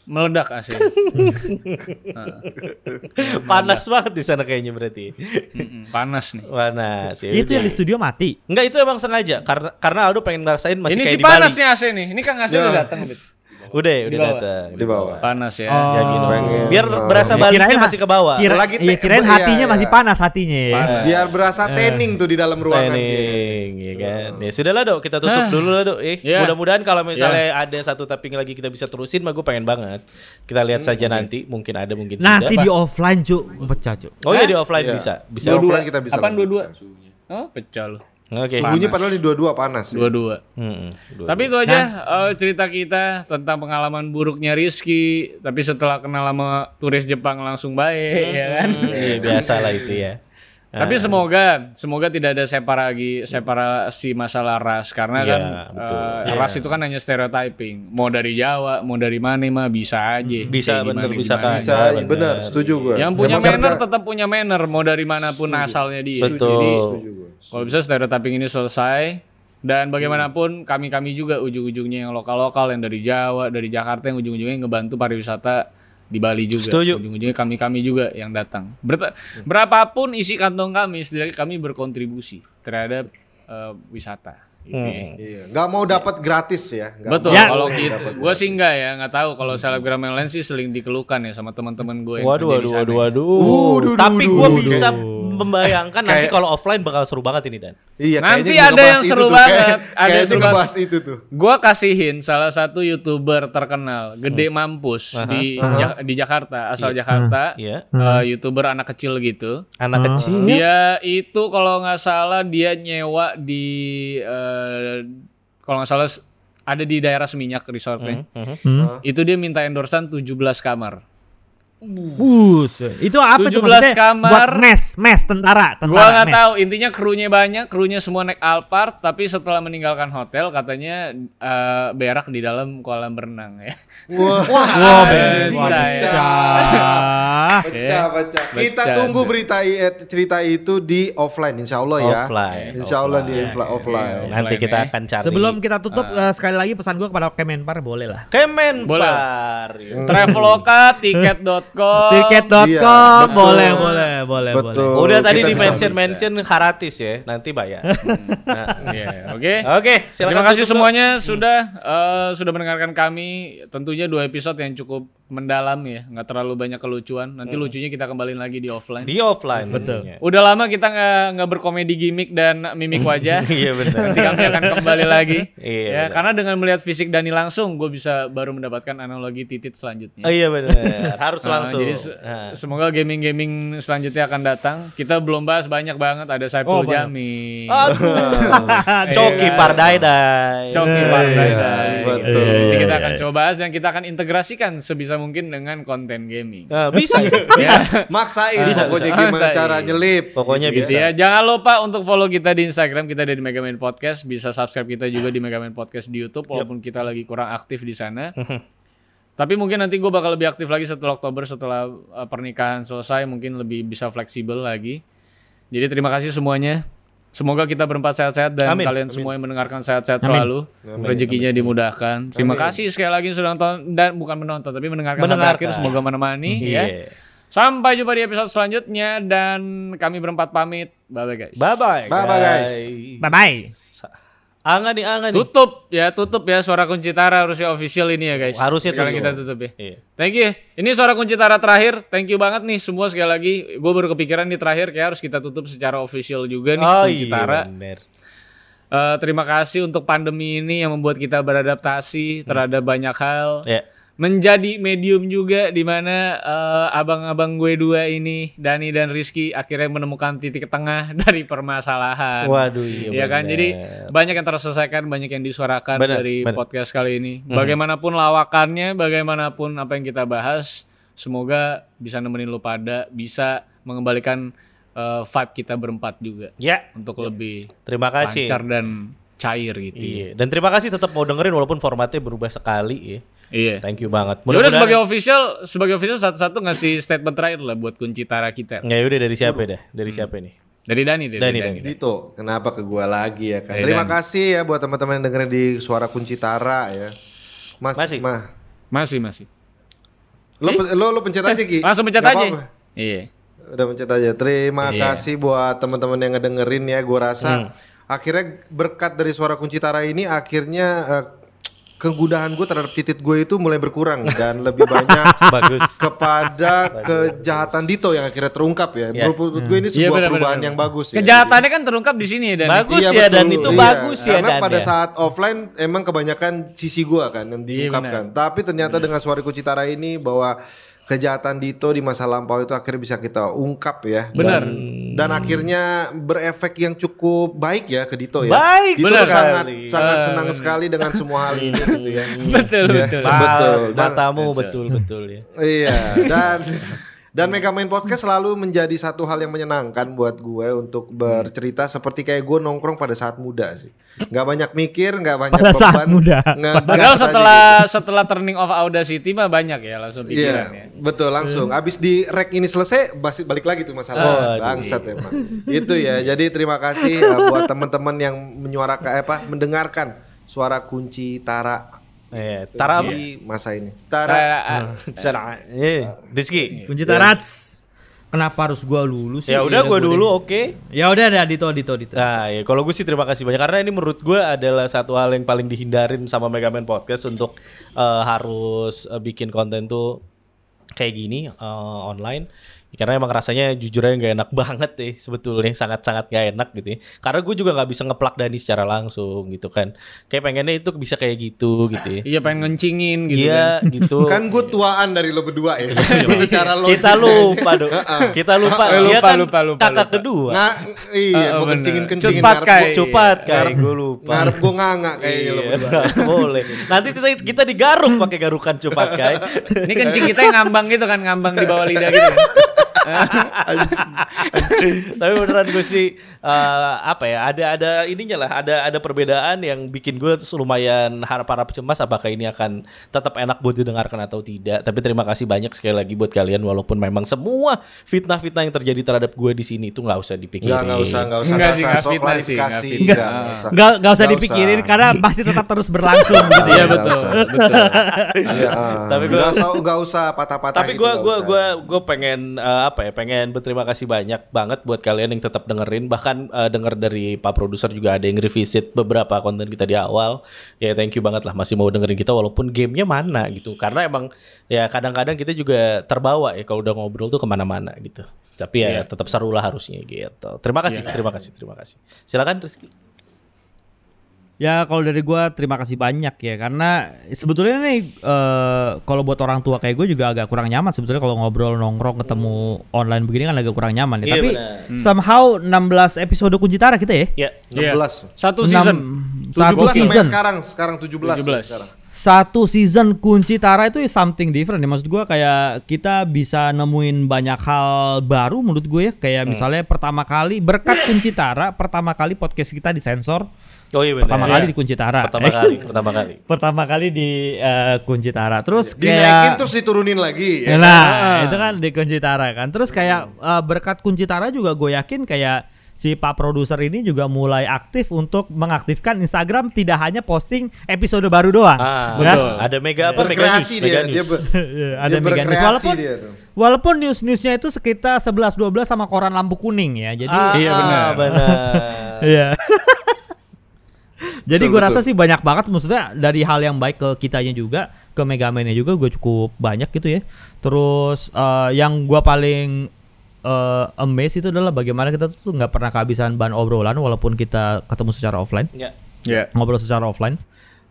Meledak asli. Panas banget di sana kayaknya berarti. Mm-mm, Panas nih. Panas. ya Itu yang di studio mati. Enggak itu emang sengaja karena karena Aldo pengen ngerasain masih Ini kayak sih di Bali. panas nih AC nih. Ini kan AC udah datang. Bit. Udah ya, udah Di bawah. datang. Di bawah. Panas ya. Oh. Ya gitu. Pengen. Biar berasa Ya, baliknya kirain- masih ke bawah. Kira, Lagi iya, te- kirain iya, hatinya iya. masih panas hatinya ya. Panas. Biar berasa tanning tuh di dalam ruangan. Training, ya kan. Ya sudahlah dok, kita tutup Ah. dulu lah dok. Eh, Iya. mudah-mudahan kalau misalnya ada satu tapping lagi kita bisa terusin, mah gue pengen banget. Kita lihat saja nanti, mungkin ada, mungkin Nanti tidak. di offline cuk, pecah cuk. Oh iya di offline Iya. bisa, bisa. Dua-dua. kita bisa Apaan dua-dua? Oh, pecah lo. Oke. Suhunya padahal di dua-dua panas. ya. Dua-dua. Hmm, dua- Tapi itu aja eh, cerita kita tentang pengalaman buruknya Rizky. Tapi setelah kenal sama turis Jepang langsung baik, ya kan? Hmm, iya, biasa lah itu ya. Tapi semoga, semoga tidak ada separasi, separasi masalah ras karena Iya, kan betul. eh, ras itu kan hanya stereotyping. Mau dari Jawa, mau dari mana mah bisa aja. Bisa, Kayak bener, gimana, bisa gimana. kan. Bisa, Benar, benar, setuju gue. Yang punya manner tetap punya manner, mau dari mana pun asalnya dia. Betul. Jadi, Setuju gue. kalau bisa stereotyping ini selesai dan bagaimanapun kami-kami juga ujung-ujungnya yang lokal-lokal yang dari Jawa, dari Jakarta yang ujung-ujungnya ngebantu pariwisata di Bali juga. Setuju. Ujung-ujungnya kami-kami juga yang datang. Berta- berapapun isi kantong kami, setidaknya kami berkontribusi terhadap eh, wisata. Gitu ya. Iya, nggak mau dapat gratis ya. nggak Betul, Ya. kalau gitu. Gue sih enggak ya, nggak tahu kalau selebgram yang lain sih sering dikeluhkan ya sama teman-teman gue yang Waduh, di waduh, sana. waduh, waduh. Waduh, Tapi gue bisa membayangkan nanti kalau offline bakal seru banget ini dan. Iya, Nanti ada yang seru tuh, banget, kayak- ada yang seru ngebahas itu tuh. Gua kasihin salah satu youtuber terkenal, gede mampus di Ja- di Jakarta, asal Jakarta, Iya. eh, youtuber anak kecil gitu. Anak kecil. Dia itu kalau nggak salah dia nyewa di eh, kalau nggak salah ada di daerah Seminyak resortnya. Hmm. Itu dia minta endorsan 17 kamar. Bus. Itu apa tuh 17 maksudnya? kamar. Buat mes, mes tentara, tentara. Gua nggak tahu, intinya krunya banyak, krunya semua naik Alphard, tapi setelah meninggalkan hotel katanya eh, berak di dalam kolam berenang ya. Wah, Wah, pecah pecah. pecah, pecah. Kita tunggu berita eh, cerita itu di offline, insya Allah ya. Offline. Insya Allah di Offline. infla- offline. Nanti Offline, kita ya. akan cari. Sebelum kita tutup eh, sekali lagi pesan gua kepada Kemenpar boleh lah. Kemenpar. Traveloka, tiket.com. Tiket.com Iya, betul. boleh, boleh, boleh, Betul. boleh. Udah tadi di mention mention haratis ya, nanti bayar. Nah, Iya, Oke. Oke, Terima kasih semuanya sudah eh, sudah mendengarkan kami. Tentunya dua episode yang cukup mendalam ya, nggak terlalu banyak kelucuan. Nanti lucunya kita kembalin lagi di offline. Di offline. Betul. tentunya. Udah lama kita nggak nggak berkomedi gimmick dan mimik wajah. Iya benar. Nanti kami akan kembali lagi. Iya, ya, karena dengan melihat fisik Dani langsung, gue bisa baru mendapatkan analogi titit selanjutnya. Oh iya benar. Harus Nah, langsung. Jadi se- Nah. semoga gaming-gaming selanjutnya akan datang. Kita belum bahas banyak banget. Ada Saiful Oh. Aduh. Coki Iya. Pardai. Coki Iya, Pardai. betul. Nanti kita akan coba bahas dan kita akan integrasikan sebisa mungkin dengan konten gaming. Nah, bisa, bisa. Maksain Bisa, pokoknya bisa. gimana Maksain. cara nyelip. Pokoknya Gitu bisa. ya. Jangan lupa untuk follow kita di Instagram kita ada di Megaman Podcast. Bisa subscribe kita juga di Megaman Podcast di YouTube walaupun kita lagi kurang aktif di sana. Tapi mungkin nanti gue bakal lebih aktif lagi setelah Oktober setelah uh, pernikahan selesai mungkin lebih bisa fleksibel lagi. Jadi terima kasih semuanya. Semoga kita berempat sehat-sehat dan Amin. kalian semua yang mendengarkan sehat-sehat selalu. Rezekinya dimudahkan. Terima kasih sekali lagi sudah nonton dan bukan menonton tapi mendengarkan, sampai Mendengarkan. akhir. Semoga menemani ya. Iya. Sampai jumpa di episode selanjutnya dan kami berempat pamit. Bye bye guys. Bye bye. Bye-bye, guys. Bye bye. Angan nih, angan nih. Tutup ya, tutup ya suara kunci Tara harusnya official ini ya guys. Harusnya Sekarang tutup. kita tutup ya. Iya. Thank you. Ini suara kunci Tara terakhir. Thank you banget nih semua sekali lagi. Gue baru kepikiran nih terakhir kayak harus kita tutup secara official juga nih Oh kunci iya Tara. bener. Eh, terima kasih untuk pandemi ini yang membuat kita beradaptasi terhadap banyak hal. Ya. Menjadi medium juga di mana eh, abang-abang gue dua ini Dani dan Rizky akhirnya menemukan titik tengah dari permasalahan. Waduh iya Iya kan, jadi banyak yang terselesaikan, banyak yang disuarakan Bener, dari bener. podcast kali ini. Bagaimanapun lawakannya, bagaimanapun apa yang kita bahas, semoga bisa nemenin lu pada, bisa mengembalikan eh, vibe kita berempat juga Ya, untuk lebih terima kasih. lancar dan cair gitu. Iya. Dan terima kasih tetap mau dengerin walaupun formatnya berubah sekali ya. Iya. Thank you banget. Ya udah sebagai official, sebagai official satu-satu ngasih statement terakhir lah buat kunci tara kita. Ya udah dari siapa dah? Dari siapa nih? Dari Dani, dari Dani, Dani. Dani. Dito, kenapa ke gua lagi ya kan? Eh, Terima Dan. kasih ya buat teman-teman yang dengerin di Suara Kunci Tara ya. Mas, Masih. Mah, Masih, masih. lo, pe- lo, lo pencet aja Ki. Langsung pencet aja. apa-apa. Iya. Udah pencet aja. Terima Iya. kasih buat teman-teman yang ngedengerin ya. Gua Hmm. rasa akhirnya berkat dari Suara Kunci Tara ini akhirnya eh, kegudahan gue terhadap titit gue itu mulai berkurang dan lebih banyak Bagus. kepada kejahatan Dito yang akhirnya terungkap ya. Ya. Menurut gue ini Iya, sebuah benar, perubahan benar, yang bagus ya. Kejahatannya kan terungkap di sini ya, Dan. Bagus Iya, ya dan itu Iya, bagus ya Karena dan pada ya. saat offline emang kebanyakan sisi gua kan yang diungkapkan. Tapi ternyata dengan suara Kucitara ini bahwa kejahatan Dito di masa lampau itu akhirnya bisa kita ungkap ya. Benar. Dan, dan akhirnya berefek yang cukup baik ya ke Dito ya. Baik Dito benar sangat sekali. sangat senang sekali dengan semua hal ini gitu ya. betul, Ya, betul. betul. Dan, Matamu betul betul ya. Iya, dan dan Mega Main Podcast selalu menjadi satu hal yang menyenangkan buat gue untuk bercerita seperti kayak gue nongkrong pada saat muda sih. Nggak banyak mikir, nggak banyak Pada saat beban. muda. ngegas Padahal setelah setelah turning off Audacity mah banyak ya langsung gitu. Iya, pikiran ya. betul langsung. Abis di rek ini selesai, basi- balik lagi tuh masalah. Oh. Bangsat emang. Itu ya. Jadi terima kasih uh, buat teman-teman yang menyuarakan eh, apa mendengarkan suara kunci Tara Eh, Tara apa? di masa ini. Tara Tara-. Eh, Rizky. Kunci Tarats. Kenapa harus gua dulu sih? Ya udah Iya, gua dulu oke. Ya udah ada Dito Dito Dito. Nah, ya kalau gue sih terima kasih banyak karena ini menurut gue adalah satu hal yang paling dihindarin sama Megaman Podcast untuk eh, harus eh, bikin konten tuh kayak gini eh, online. Karena emang rasanya jujur aja nggak enak banget deh sebetulnya sangat-sangat gak enak gitu ya. Karena gue juga nggak bisa ngeplak Dani secara langsung gitu kan. Kayak pengennya itu bisa kayak gitu gitu ya. Iya pengen ngencingin gitu Iya kan. gitu. kan gue tuaan dari lo berdua ya. Secara logik. kita lupa dong. kita lupa. Dia lupa, kan lupa, lupa, kakak lupa. kedua. Nah, iya, Oh, mau kencingin kencingin. Cepat, Kai. Cepat kayak gue lupa. Ngarep gue nganga kayaknya lo Iya, berdua. boleh. Nanti kita kita digaruk pakai garukan cepat kai. Ini kencing kita yang ngambang gitu kan, ngambang di bawah lidah gitu kan. Tapi beneran gue sih eh, apa ya? Ada ada ininya lah. Ada ada perbedaan yang bikin gue lumayan harap-harap cemas apakah ini akan tetap enak buat didengarkan atau tidak. Tapi terima kasih banyak sekali lagi buat kalian walaupun memang semua fitnah-fitnah yang terjadi terhadap gue di sini itu nggak usah dipikirin. Enggak, enggak usah, enggak usah. Enggak sih, usah sok klarifikasi. enggak usah. Enggak enggak usah Nggak dipikirin usah. karena pasti tetap terus berlangsung gitu. Iya Nggak betul, usah. betul. Iya, ah. Tapi gua- Nggak usah, nggak usah patah-patah Tapi gue nggak usah. gua gua pengen eh, apa ya? Pengen berterima kasih banyak banget buat kalian yang tetap dengerin. Bahkan eh, denger dari Pak Produser juga ada yang revisit beberapa konten kita di awal. Ya thank you banget lah masih mau dengerin kita walaupun gamenya mana gitu. Karena emang ya kadang-kadang kita juga terbawa ya kalau udah ngobrol tuh ke mana-mana gitu. Tapi ya tetap seru lah harusnya gitu. Terima kasih, terima kasih, terima kasih. Silakan Rizky. Ya kalau dari gua terima kasih banyak ya karena sebetulnya nih eh, kalau buat orang tua kayak gue juga agak kurang nyaman sebetulnya kalau ngobrol nongkrong ketemu online begini kan agak kurang nyaman ya. Iya, Tapi benar. somehow 16 episode kunci tara kita ya. Ya. Iya. 16. Satu season. Satu 17 sampai season. sekarang, sekarang 17. 17. sekarang. Satu season kunci tara itu is something different ya. Maksud gua kayak kita bisa nemuin banyak hal baru menurut gue ya. Kayak misalnya pertama kali berkat kunci tara pertama kali podcast kita disensor. Oh iya benar. Pertama Iya. kali di kunci tara. Pertama Eh, kali, pertama kali. pertama kali di eh, kunci tara. Terus Dinaikin kayak terus diturunin lagi. ya. Nah, itu kan di kunci tara kan. Terus kayak eh, berkat kunci tara juga gue yakin kayak si Pak produser ini juga mulai aktif untuk mengaktifkan Instagram tidak hanya posting episode baru doang. Ah, kan? betul. Ada mega apa? Mega news, Berkreasi mega dia, news. dia, ber- Iya, ada dia mega news berkreasi walaupun dia tuh. walaupun news-newsnya itu sekitar 11 12 sama koran lampu kuning ya. Jadi Ah, Iya, benar. benar. Iya. Jadi gue rasa sih banyak banget maksudnya dari hal yang baik ke kitanya juga, ke Megamania juga gue cukup banyak gitu ya. Terus eh, yang gue paling eh amazed itu adalah bagaimana kita tuh nggak pernah kehabisan bahan obrolan walaupun kita ketemu secara offline, Ya. Iya. ngobrol secara offline.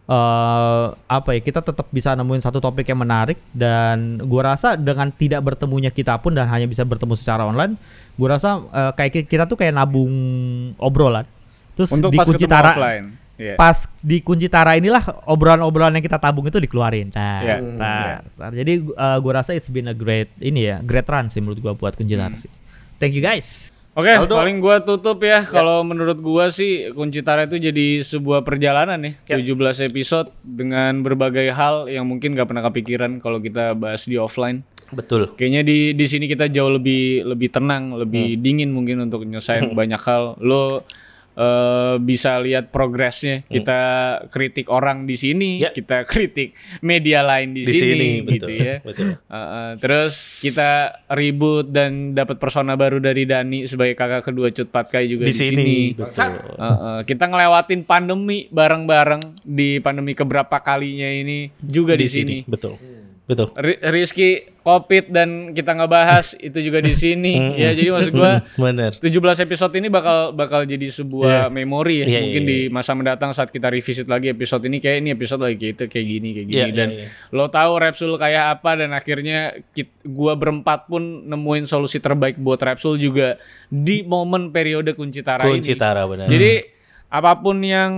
eh apa ya kita tetap bisa nemuin satu topik yang menarik dan gua rasa dengan tidak bertemunya kita pun dan hanya bisa bertemu secara online, gua rasa eh, kayak ki- kita tuh kayak nabung obrolan. Terus Untuk di pas kunci tara, offline. Iya. pas di kunci tara inilah obrolan-obrolan yang kita tabung itu dikeluarin. Nah, Iya. nah, nah, jadi uh, gua rasa it's been a great ini ya, great run sih menurut gua buat kunci tara sih. Thank you guys. Oke, Aldo. paling gua tutup ya. Kalau menurut gua sih Kunci Tara itu jadi sebuah perjalanan ya. 17 episode dengan berbagai hal yang mungkin gak pernah kepikiran kalau kita bahas di offline. Betul. Kayaknya di di sini kita jauh lebih lebih tenang, lebih dingin mungkin untuk nyelesain banyak hal. Lo eh, bisa lihat progresnya. Kita kritik orang di sini, Ya. kita kritik media lain di, Di sini, sini, gitu betul, ya. betul. Uh, uh, terus kita ribut dan dapat persona baru dari Dani sebagai kakak kedua Cut Patkai juga Di di, sini. sini. Betul. Uh, uh, kita ngelewatin pandemi bareng-bareng di pandemi keberapa kalinya ini juga di, sini. Betul. Betul. Ri- Rizky Covid dan kita ngebahas itu juga di sini. ya jadi maksud gua Bener. 17 episode ini bakal bakal jadi sebuah memori ya. Iya, Mungkin iya, di masa mendatang saat kita revisit lagi episode ini kayak ini episode lagi kayak itu kayak gini kayak gini Iya, dan iya, iya. lo tahu Repsul kayak apa dan akhirnya gua berempat pun nemuin solusi terbaik buat Repsul juga di momen periode kunci tara Kunci ini. Tara benar. Jadi apa pun yang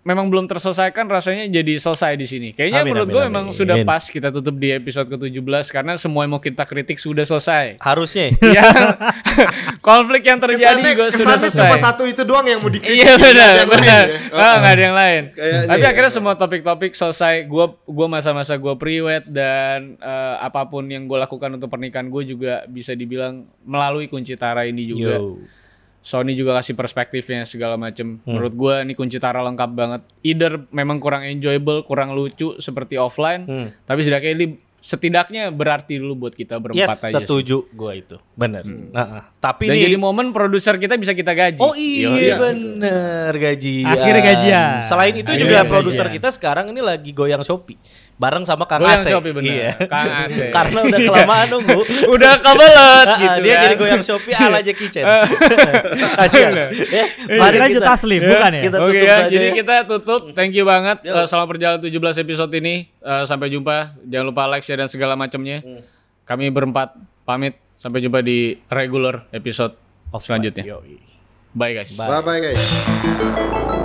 memang belum terselesaikan rasanya jadi selesai di sini. Kayaknya Amin, menurut gue amin. memang sudah pas kita tutup di episode ke-17 karena semua yang mau kita kritik sudah selesai. harusnya ya konflik yang terjadi Kesannya, juga sudah kesannya selesai. cuma satu itu doang yang mau dikritik. Iya benar, benar. ya. Ah, nggak ada yang lain. Kayaknya Tapi ya. akhirnya semua topik-topik selesai. Gua gua masa-masa gua priwet dan eh, apa pun yang gue lakukan untuk pernikahan gue juga bisa dibilang melalui kunci tara ini juga. Yo. Sony juga kasih perspektifnya segala macem. Hmm. Menurut gua ini kunci tara lengkap banget. Either memang kurang enjoyable, kurang lucu seperti offline, Hmm. tapi setidaknya ini setidaknya berarti dulu buat kita berempat Yes, aja sih. setuju gua itu. Bener. Nah, tapi Dan nih jadi momen produser kita bisa kita gaji. Oh iya Iya. bener gajian. Akhirnya gajian. Selain itu Akhirnya juga produser kita sekarang ini lagi goyang Shopee bareng sama Kang. Shopee, bener. Iya. Kang Ase. Karena udah kelamaan nunggu. Udah kebelet Ah, gitu dia kan. jadi goyang Shopee ala Jackie Chan. Kasihan. ya, mari Kira kita, Juta Slim, bukan ya? kita Oke tutup ya, saja. jadi ya. kita tutup. Thank you banget Yo. eh, selama berjalan 17 episode ini. Eh, sampai jumpa. Jangan lupa like, share dan segala macamnya. Hmm. Kami berempat pamit. Sampai jumpa di regular episode selanjutnya. Yoi. Bye guys. Bye. Bye bye guys.